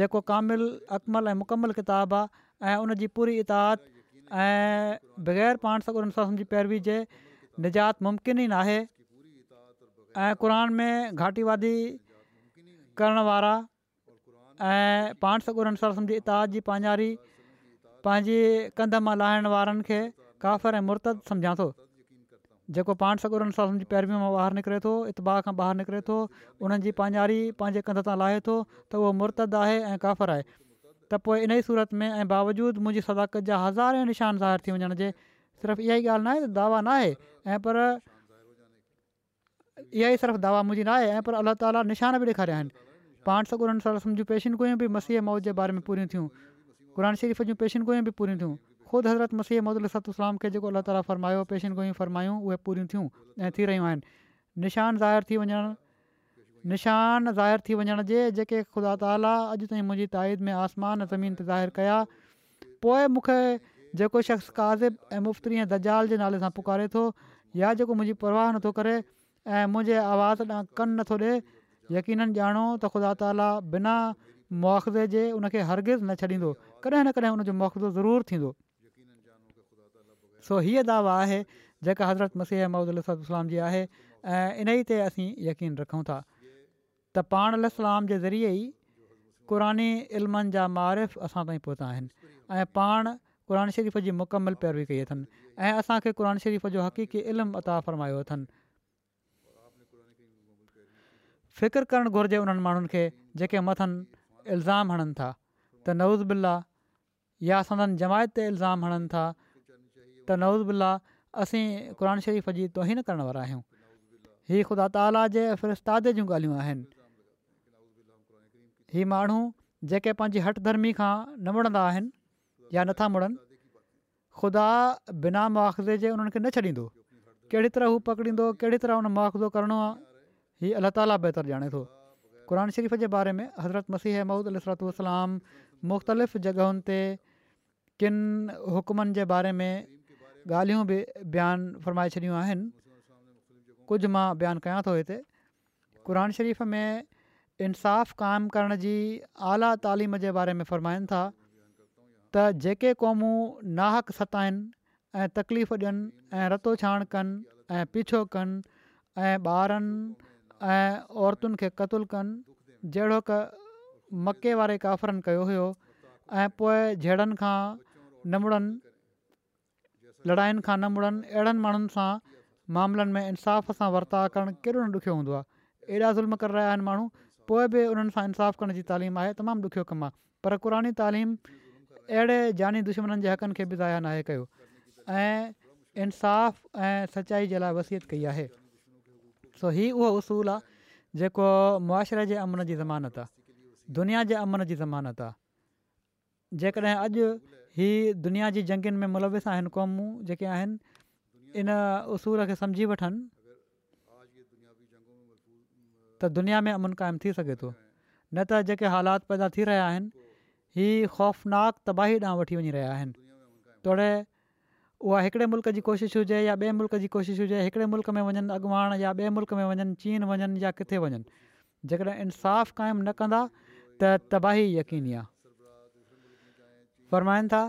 जेको कामिल अकमल ऐं मुकमल किताबु आहे ऐं उन पूरी इताद ऐं बग़ैर पाण जी पैरवी जे निजात मुमकिन ई ऐं क़ुर में घाटीवादी करणु वारा ऐं पाण सगुरन साहु सिंधी इताद जी पंहिंजारी पंहिंजी कंध मां लाहिण वारनि खे काफ़र ऐं मुर्तदु सम्झां थो जेको पाण सॻुर साथ पैरवी मां ॿाहिरि निकिरे थो इतबा खां ॿाहिरि निकिरे थो उन्हनि जी पंहिंजारी पंहिंजे कंध तां लाहे थो त उहो मुर्तदु आहे ऐं काफ़र आहे त पोइ इन ई सूरत में ऐं बावजूदि मुंहिंजी सदाकत जा हज़ारे निशान ज़ाहिर थी वञण जे सिर्फ़ु इहा ई ॻाल्हि न आहे दावा न आहे पर इहा ई सिर्फ़ु दवा मुंहिंजी پر ऐं पर अलाह ताली निशान बि ॾेखारिया आहिनि पाण सां पेशन गुयूं बि मसीह मौत जे बारे में पूरियूं थियूं क़ुर शरीफ़ जूं पेशन गुयूं बि पूरियूं थियूं ख़ुदि हज़रत मसीह मौहत लसू सलाम खे जेको अल्ला ताला फरमायो पेशन गुयूं फरमायूं उहे पूरियूं थियूं ऐं थी रहियूं आहिनि निशान ज़ाहिर थी वञणु निशान ज़ाहिर थी वञण जे जेके ख़ुदा ताला अॼु ताईं मुंहिंजी ताईद में आसमान ज़मीन ते ज़ाहिर कया पोइ मूंखे जेको शख़्स काज़िब ऐं मुफ़्तरी ऐं दाल जे नाले सां पुकारे थो या जेको मुंहिंजी परवाह नथो करे ऐं मुंहिंजे आवाज़ ॾांहुं कनि नथो ॾिए यकीननि ॼाणो त ख़ुदा ताला बिना मुआ़ज़े जे उन हरगिज़ न छॾींदो कॾहिं न कॾहिं हुनजो मुआज़ो ज़रूरु थींदो सो हीअ दावा आहे जेका हज़रत मसीह महूदुलाम जी आहे ऐं इन ई ते असीं यकीन रखूं था त पाण ललाम जे ज़रिए ई क़ुरानी इल्मनि जा मारिफ़ असां ताईं पहुता आहिनि ऐं पाण क़ुर शरीफ़ जी मुकमल पैरवी कई अथनि ऐं असांखे क़रानु शरीफ़ जो हक़ीक़ी इल्मु अता फरमायो अथनि फ़िक्र करणु घुरिजे उन्हनि माण्हुनि खे जेके मथनि इल्ज़ाम हणनि था त नवूज़ बिल्ला या असंदनि जमायत ते इल्ज़ाम हणनि था त नवूज़ बिल्ला असीं क़ुर शरीफ़ जी तोही न करण वारा आहियूं हीअ ख़ुदा ताला जे ऐं उस्ताद जूं ॻाल्हियूं आहिनि हीअ माण्हू जेके पंहिंजी हट धर्मी खां न मुड़ंदा आहिनि या नथा मुड़नि ख़ुदा बिना मुआवज़े जे उन्हनि खे न छॾींदो कहिड़ी तरह हू पकड़ींदो कहिड़ी तरह हुन करिणो हीअ अलाह ताली बहितरु ॼाणे थो قرآن शरीफ़ जे बारे में हज़रत मसीह महूद अल सरत वसलाम मुख़्तलिफ़ जॻहियुनि ते किन हुकमनि जे बारे में ॻाल्हियूं बि बयानु फ़रमाए छॾियूं आहिनि कुझु मां बयानु कयां थो हिते क़रान शरीफ़ में इंसाफ़ु क़ाइमु करण जी आला तालीम जे बारे में फ़रमाइनि था त जेके क़ौमूं नाहक सताइनि ऐं तकलीफ़ ॾियनि ऐं रतो छाणि कनि ऐं पीछो कनि ऐं ॿारनि ऐं औरतुनि खे क़तूलु कनि जहिड़ो क मके वारे काफ़रनि कयो हुयो ऐं पोइ जहिड़नि खां न मुड़नि लड़ायुनि खां न मुड़नि अहिड़नि माण्हुनि सां मामलनि में इंसाफ़ सां वर्ताव करणु कहिड़ो न ॾुखियो हूंदो आहे एॾा ज़ुल्म कर रहिया आहिनि माण्हू पोइ बि उन्हनि सां इंसाफ़ु करण जी तालीम आहे तमामु ॾुखियो कमु आहे पर क़ुरानी तालीम अहिड़े जानी दुश्मननि जे हक़नि खे बि ज़ाया न कयो ऐं इंसाफ़ ऐं सचाई जे लाइ वसियत कई आहे सो हीउ उहो उसूल आहे जेको मुआशरे जे अमन जी ज़मानत आहे दुनिया जे अमन जी ज़मानत आहे जेकॾहिं अॼु ही दुनिया जी जंगनि में मुलविस आहिनि क़ौमूं जेके आहिनि इन उसूल खे सम्झी वठनि त दुनिया में अमन क़ाइमु थी सघे थो न त जेके हालात पैदा थी रहिया आहिनि ही ख़ौफ़नाक तबाही ॾांहुं वठी वञी रहिया आहिनि तोड़े उहा हिकिड़े मुल्क़ जी कोशिशि हुजे या ॿिए मुल्क जी कोशिशि हुजे हिकिड़े मुल्क़ में वञनि अॻुवाण या ॿिए मुल्क़ में वञनि चीन वञनि या किथे वञनि जेकॾहिं इंसाफ़ु क़ाइमु न कंदा त तबाही यकीनी आहे फ़र्माइनि था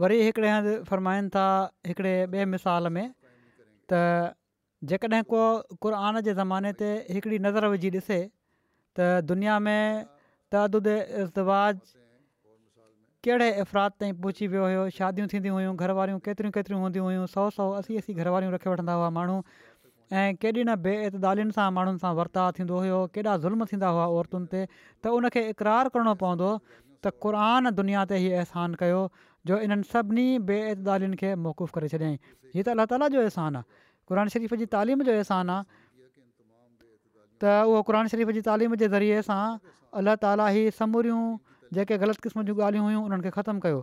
वरी हिकिड़े हंधि फ़र्माइनि था हिकिड़े ॿिए मिसाल में त जेकॾहिं को क़ुरान जे ज़माने ते हिकिड़ी नज़र विझी ॾिसे त दुनिया में तदुद तदुवाज़ कहिड़े अफ़रा ताईं पहुची वियो हुयो शादियूं थींदियूं हुयूं घरवारियूं केतिरियूं केतिरियूं हूंदियूं हुयूं सौ सौ असी असी घरवारियूं रखे वठंदा हुआ माण्हू ऐं केॾी न बे अतिदालियुनि सां माण्हुनि सां वर्ताव थींदो हुयो केॾा ज़ुल्म थींदा हुआ औरतुनि ते त उनखे इक़रार करिणो पवंदो त क़ुरान दुनिया ते ई अहसान कयो जो इन्हनि सभिनी बे खे मौक़ुफ़ु करे छॾियाईं हीअ त अल्ला ताला जो आहे क़ुर शरीफ़ जी तालीम जो अहसानु आहे त उहो क़रान शरीफ़ जी तालीम जे ज़रिए सां अलाह ताला ई समूरियूं जेके ग़लति क़िस्म जूं ॻाल्हियूं हुयूं उन्हनि खे ख़तमु कयो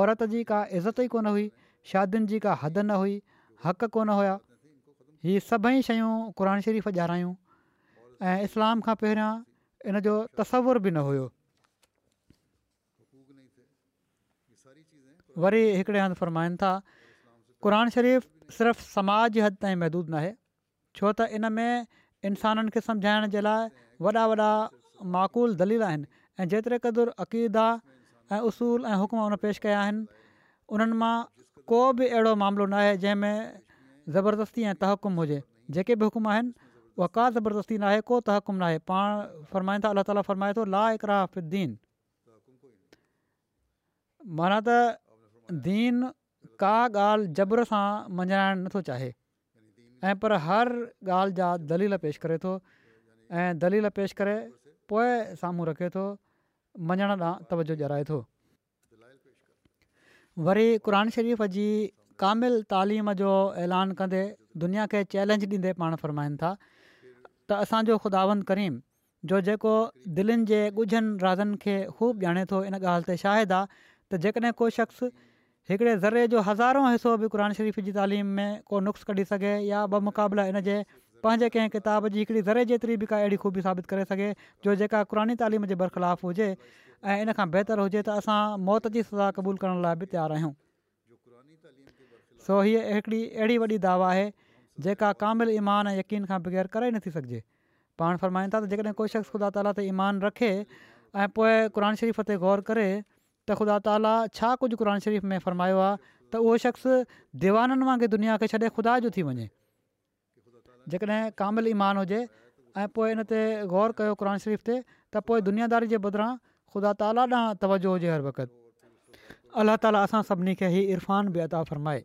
औरत जी का इज़त ई कोन हुई शादियुनि जी का हद न हुई हक़ कोन हुया हीअ सभई शयूं क़रान शरीफ़ ॼाणायूं ऐं इस्लाम खां पहिरियां इन जो तस्वुरु बि न हुयो वरी हिकिड़े हंधि फ़रमाइनि था क़रान शरीफ़ु सिर्फ़ु समाज हद ताईं महदूदु नाहे छो त इन में इंसाननि खे सम्झाइण जे लाइ वॾा वॾा माक़ुल दलील आहिनि ऐं जेतिरे क़दुरु अक़ीदा ऐं उसूल ऐं ہیں उन पेश कया आहिनि उन्हनि मां को बि अहिड़ो मामिलो न आहे जंहिंमें ज़बरदस्ती ऐं तहकुमु हुजे जेके बि हुकुम आहिनि उहा का ज़बरदस्ती नाहे को तहकुमु नाहे पाण फ़रमाईनि था अलाह ताला फरमाए थो ला इकरा हाफ़ि दीन माना त दीन का ॻाल्हि जबर सां मञाइणु नथो चाहे ऐं पर हर ॻाल्हि जा दलील पेश करे थो ऐं दलील पेश करे पोइ साम्हूं रखे थो मञण ॾांहुं तवजो जराए थो वरी क़रान शरीफ़ जी कामिल तालीम जो ऐलान कंदे दुनिया खे चैलेंज ॾींदे पाण फ़र्माइनि था त असांजो ख़ुदावंद करीम जो जेको दिलनि जे ॻुझनि राज़नि खे ख़ूब ॼाणे थो इन ॻाल्हि ते शायदि आहे त जेकॾहिं को शख़्स हिकिड़े ज़र्रे जो हज़ारो हिसो बि क़ुन शरीफ़ जी तालीम में को नुस्ख़ु कढी सघे या ॿ मुक़ाबला इन पंहिंजे कंहिं किताब जी हिकिड़ी ज़रे जेतिरी बि का अहिड़ी ख़ूबी साबित करे सघे जो जेका क़ुरानी तालीम जे बरख़िलाफ़ु हुजे ऐं इन खां बहितरु हुजे त असां मौत जी सज़ा क़बूल करण लाइ बि तयारु आहियूं सो हीअ हिकिड़ी अहिड़ी वॾी दावा आहे जेका क़ामिल ईमान ऐं यकीन खां बग़ैर करे नथी सघिजे पाण फ़रमाईंदा त जेकॾहिं कोई शख़्स ख़ुदा ताला ते ईमान रखे ऐं पोइ क़ुर शरीफ़ ते ग़ौर करे त ख़ुदा ताला छा कुझु शरीफ़ में फ़रमायो आहे त उहो शख़्स दीवाननि वांगुरु दुनिया खे छॾे ख़ुदा जो थी वञे जेकॾहिं कामिल ईमान हुजे ऐं पोइ इन ते ग़ौरु कयो क़रान शरीफ़ ते त पोइ दुनियादारी जे बदिरां ख़ुदा ताला ॾांहुं तवजो हुजे हर वक़्तु अलाह ताला असां सभिनी खे ई इरफ़ानता फ़रमाए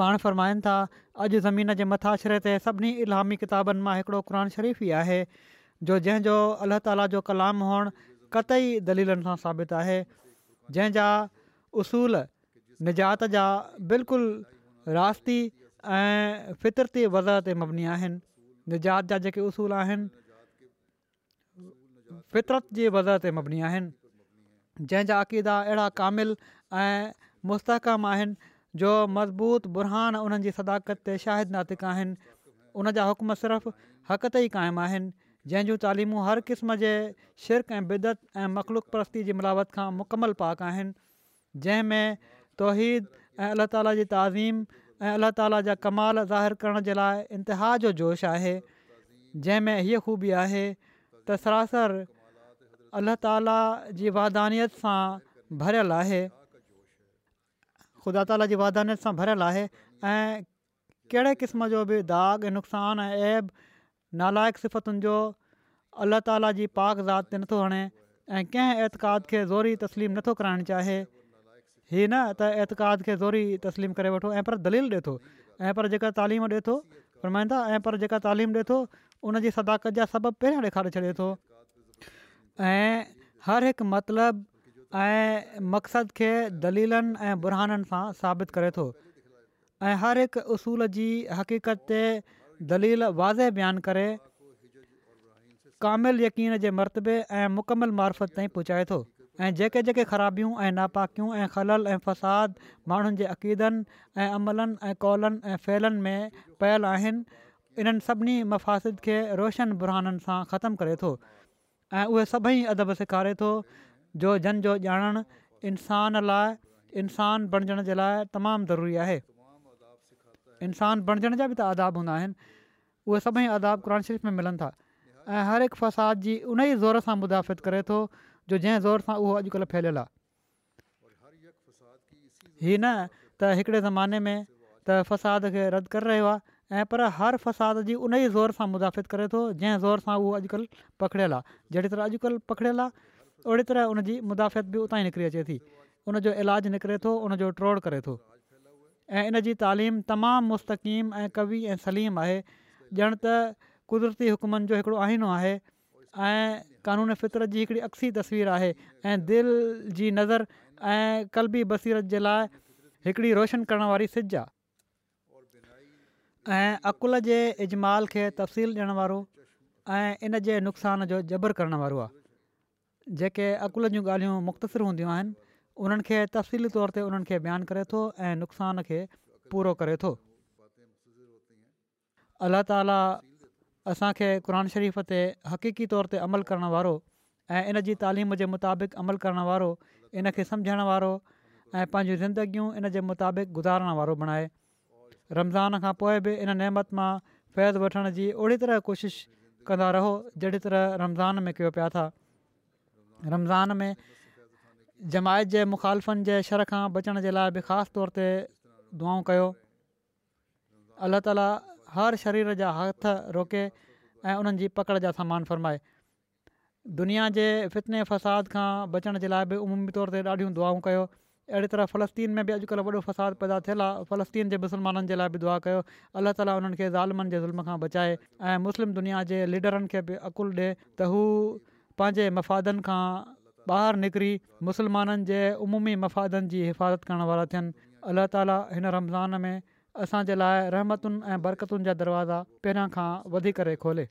पाण फ़र्माइनि था अॼु ज़मीन जे मथाशिरे ते सभिनी इलामी किताबनि मां हिकिड़ो क़रान शरीफ़ ई आहे जो जंहिंजो अलाह ताला जो कलाम हुअणु कतई दलीलनि सां साबित आहे जंहिंजा उसूल निजात जा बिल्कुलु रास्ती ऐं फितरती वज़ह ते मबनी आहिनि निजात जा जेके उसूल आहिनि फितरत जी वज़ह ते मबनी आहिनि जंहिंजा अक़ीदा अहिड़ा कामिल ऐं मुस्तहकम आहिनि जो मज़बूत बुरहान उन्हनि जी सदाकत ते शाहिद नातिक़ु आहिनि उन जा हुकम सिर्फ़ु हक़त ई क़ाइमु आहिनि जंहिंजूं तालीमूं हर क़िस्म जे शिरक ऐं बिदत ऐं मख़लूक़स्ती जी मिलावत खां मुकमल पाक आहिनि जंहिं तौहीद ऐं अलाह ताला जी ताज़ीम ऐं अलाह ताला जा कमाल ज़ाहिर करण जे लाइ इंतिहा जो जोश आहे जंहिंमें हीअ ख़ूबी आहे त सरासर अला ताला जी वाधानियत सां भरियलु आहे ख़ुदा ताला जी वाधानियत सां भरियलु आहे ऐं कहिड़े क़िस्म जो बि दाग़ नुक़सानु ऐं ऐब नालाइक़ु सिफ़तुनि जो अलाह ताला जी पाक ज़ात ते नथो हणे ऐं कंहिं ऐतिक़ाद खे ज़ोरी तस्लीम नथो कराइणु चाहे हीअं न त एतिक़ाद खे ज़ोरी तस्लीम करे वठो ऐं पर दलील ॾिए थो ऐं पर जेका तालीम ॾिए थो फरमाइंदा ऐं पर जेका तालीम ॾिए थो उनजी सदाकत जा सबब पहिरियां ॾेखारे छॾे थो ऐं हरहिक मतिलबु ऐं मक़सद खे दलीलनि ऐं बुरहाननि सां साबित करे थो ऐं हरहिक उसूल जी हक़ीक़त ते दलील वाज़े बयानु करे कामिल यकीन जे मरतबे ऐं मुकमल मार्फत ताईं पहुचाए थो ऐं जेके जेके ख़राबियूं ऐं नापाकियूं ऐं ख़लल ऐं फ़साद माण्हुनि जे अक़ीदनि ऐं अमलनि ऐं कौलनि ऐं फैलनि में पयल आहिनि इन्हनि सभिनी मफ़ासिद खे रोशन बुरहाननि सां ख़तमु करे थो ऐं उहे सभई अदब सेखारे थो जो जन जो ॼाणणु इंसान लाइ इंसानु बणिजण जे लाइ तमामु ज़रूरी आहे इंसानु बणिजण जा बि त अदाब हूंदा आहिनि उहे सभई अदाब क़ुर शरीफ़ में मिलनि था ऐं हर हिकु फ़साद जी उन ई ज़ोर सां मुदाफ़ित करे थो जो जंहिं ज़ोर सां उहो अॼुकल्ह फैलियलु आहे हीअ न त हिकिड़े ज़माने में त फ़साद खे रद्द करे रहियो आहे ऐं पर हर फ़साद जी उन ई ज़ोर सां मुदाफ़ित करे थो जंहिं ज़ोर सां उहो अॼुकल्ह पकिड़ियलु आहे जहिड़ी तरह अॼुकल्ह पखिड़ियल आहे ओड़ी तरह उनजी मुदाफ़ियत बि उतां ई निकिरी अचे थी उनजो इलाजु निकिरे थो उनजो ट्रोड़ करे थो ऐं इन जी तालीम तमामु मुस्तक़ीम ऐं कवि ऐं सलीम आहे ॼण त क़ुदिरती हुकुमनि जो हिकिड़ो आइनो आहे ऐं कानून फितरत जी हिकिड़ी अक्सी तस्वीरु आहे ऐं दिलि जी नज़र ऐं क़लबी बसीरत जे लाइ हिकिड़ी रोशन करणु वारी सिज आहे ऐं अकुल जे इज़माल खे तफ़सील ॾियणु वारो ऐं इन जे नुक़सान जो जबर करणु वारो आहे जेके अक़ुल जूं ॻाल्हियूं मुख़्तसिर हूंदियूं आहिनि उन्हनि खे तफ़सीली तौर ते उन्हनि खे बयानु करे थो ऐं नुक़सान खे पूरो करे थो ताला असांखे क़ुर शरीफ़ ते हक़ीक़ी तौर ते अमल करण वारो ऐं इन जी तालीम जे मुताबिक़ अमल करणु वारो इन खे सम्झण वारो ऐं पंहिंजूं ज़िंदगियूं इन जे मुताबिक़ गुज़ारणु वारो बणाए रमज़ान खां पोइ बि इन नेमत मां फैज़ वठण जी ओड़ी तरह कोशिशि कंदा रहो जहिड़ी तरह रमज़ान में कयो पिया था रमज़ान में जमायत जे मुखालफ़नि जे शर खां बचण जे लाइ बि ख़ासि तौर ते दुआ कयो अल्लाह ताला हर शरीर जा हथ रोके ऐं उन्हनि जी पकड़ जा समान फ़रमाए दुनिया जे फितने फ़साद खां बचण जे लाइ बि उमूमी तौर ते ॾाढियूं दुआऊं कयो अहिड़ी तरह फलस्तीन में बि अॼुकल्ह वॾो फ़साद पैदा थियलु आहे फलस्तीन जे मुसलमाननि जे लाइ बि दुआ कयो अल्लाह ताला उन्हनि खे ज़ालमनि जे ज़ुल्म खां बचाए ऐं मुस्लिम दुनिया जे लीडरनि खे बि अक़ुलु ॾिए त हू पंहिंजे मफ़ादनि खां ॿाहिरि निकिरी मुसलमाननि जे अमूमी मफ़ादनि जी हिफ़ाज़त करण वारा थियनि अलाह ताला हिन रमज़ान में असांजे लाइ रहमतुनि ऐं बरकतुनि जा दरवाज़ा पहिरियां खां वधी खोले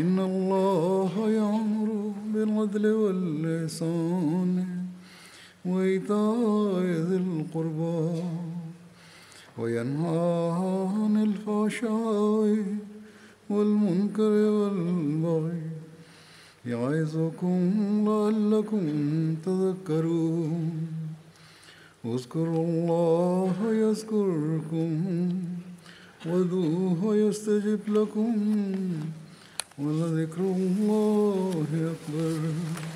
إن الله يأمر بالعدل والإحسان وإيتاء ذي القربى وينهى عن الفحشاء والمنكر والبغي يعظكم لعلكم تذكرون اذكروا الله يذكركم وذوه يستجب لكم ولذكر الله أكبر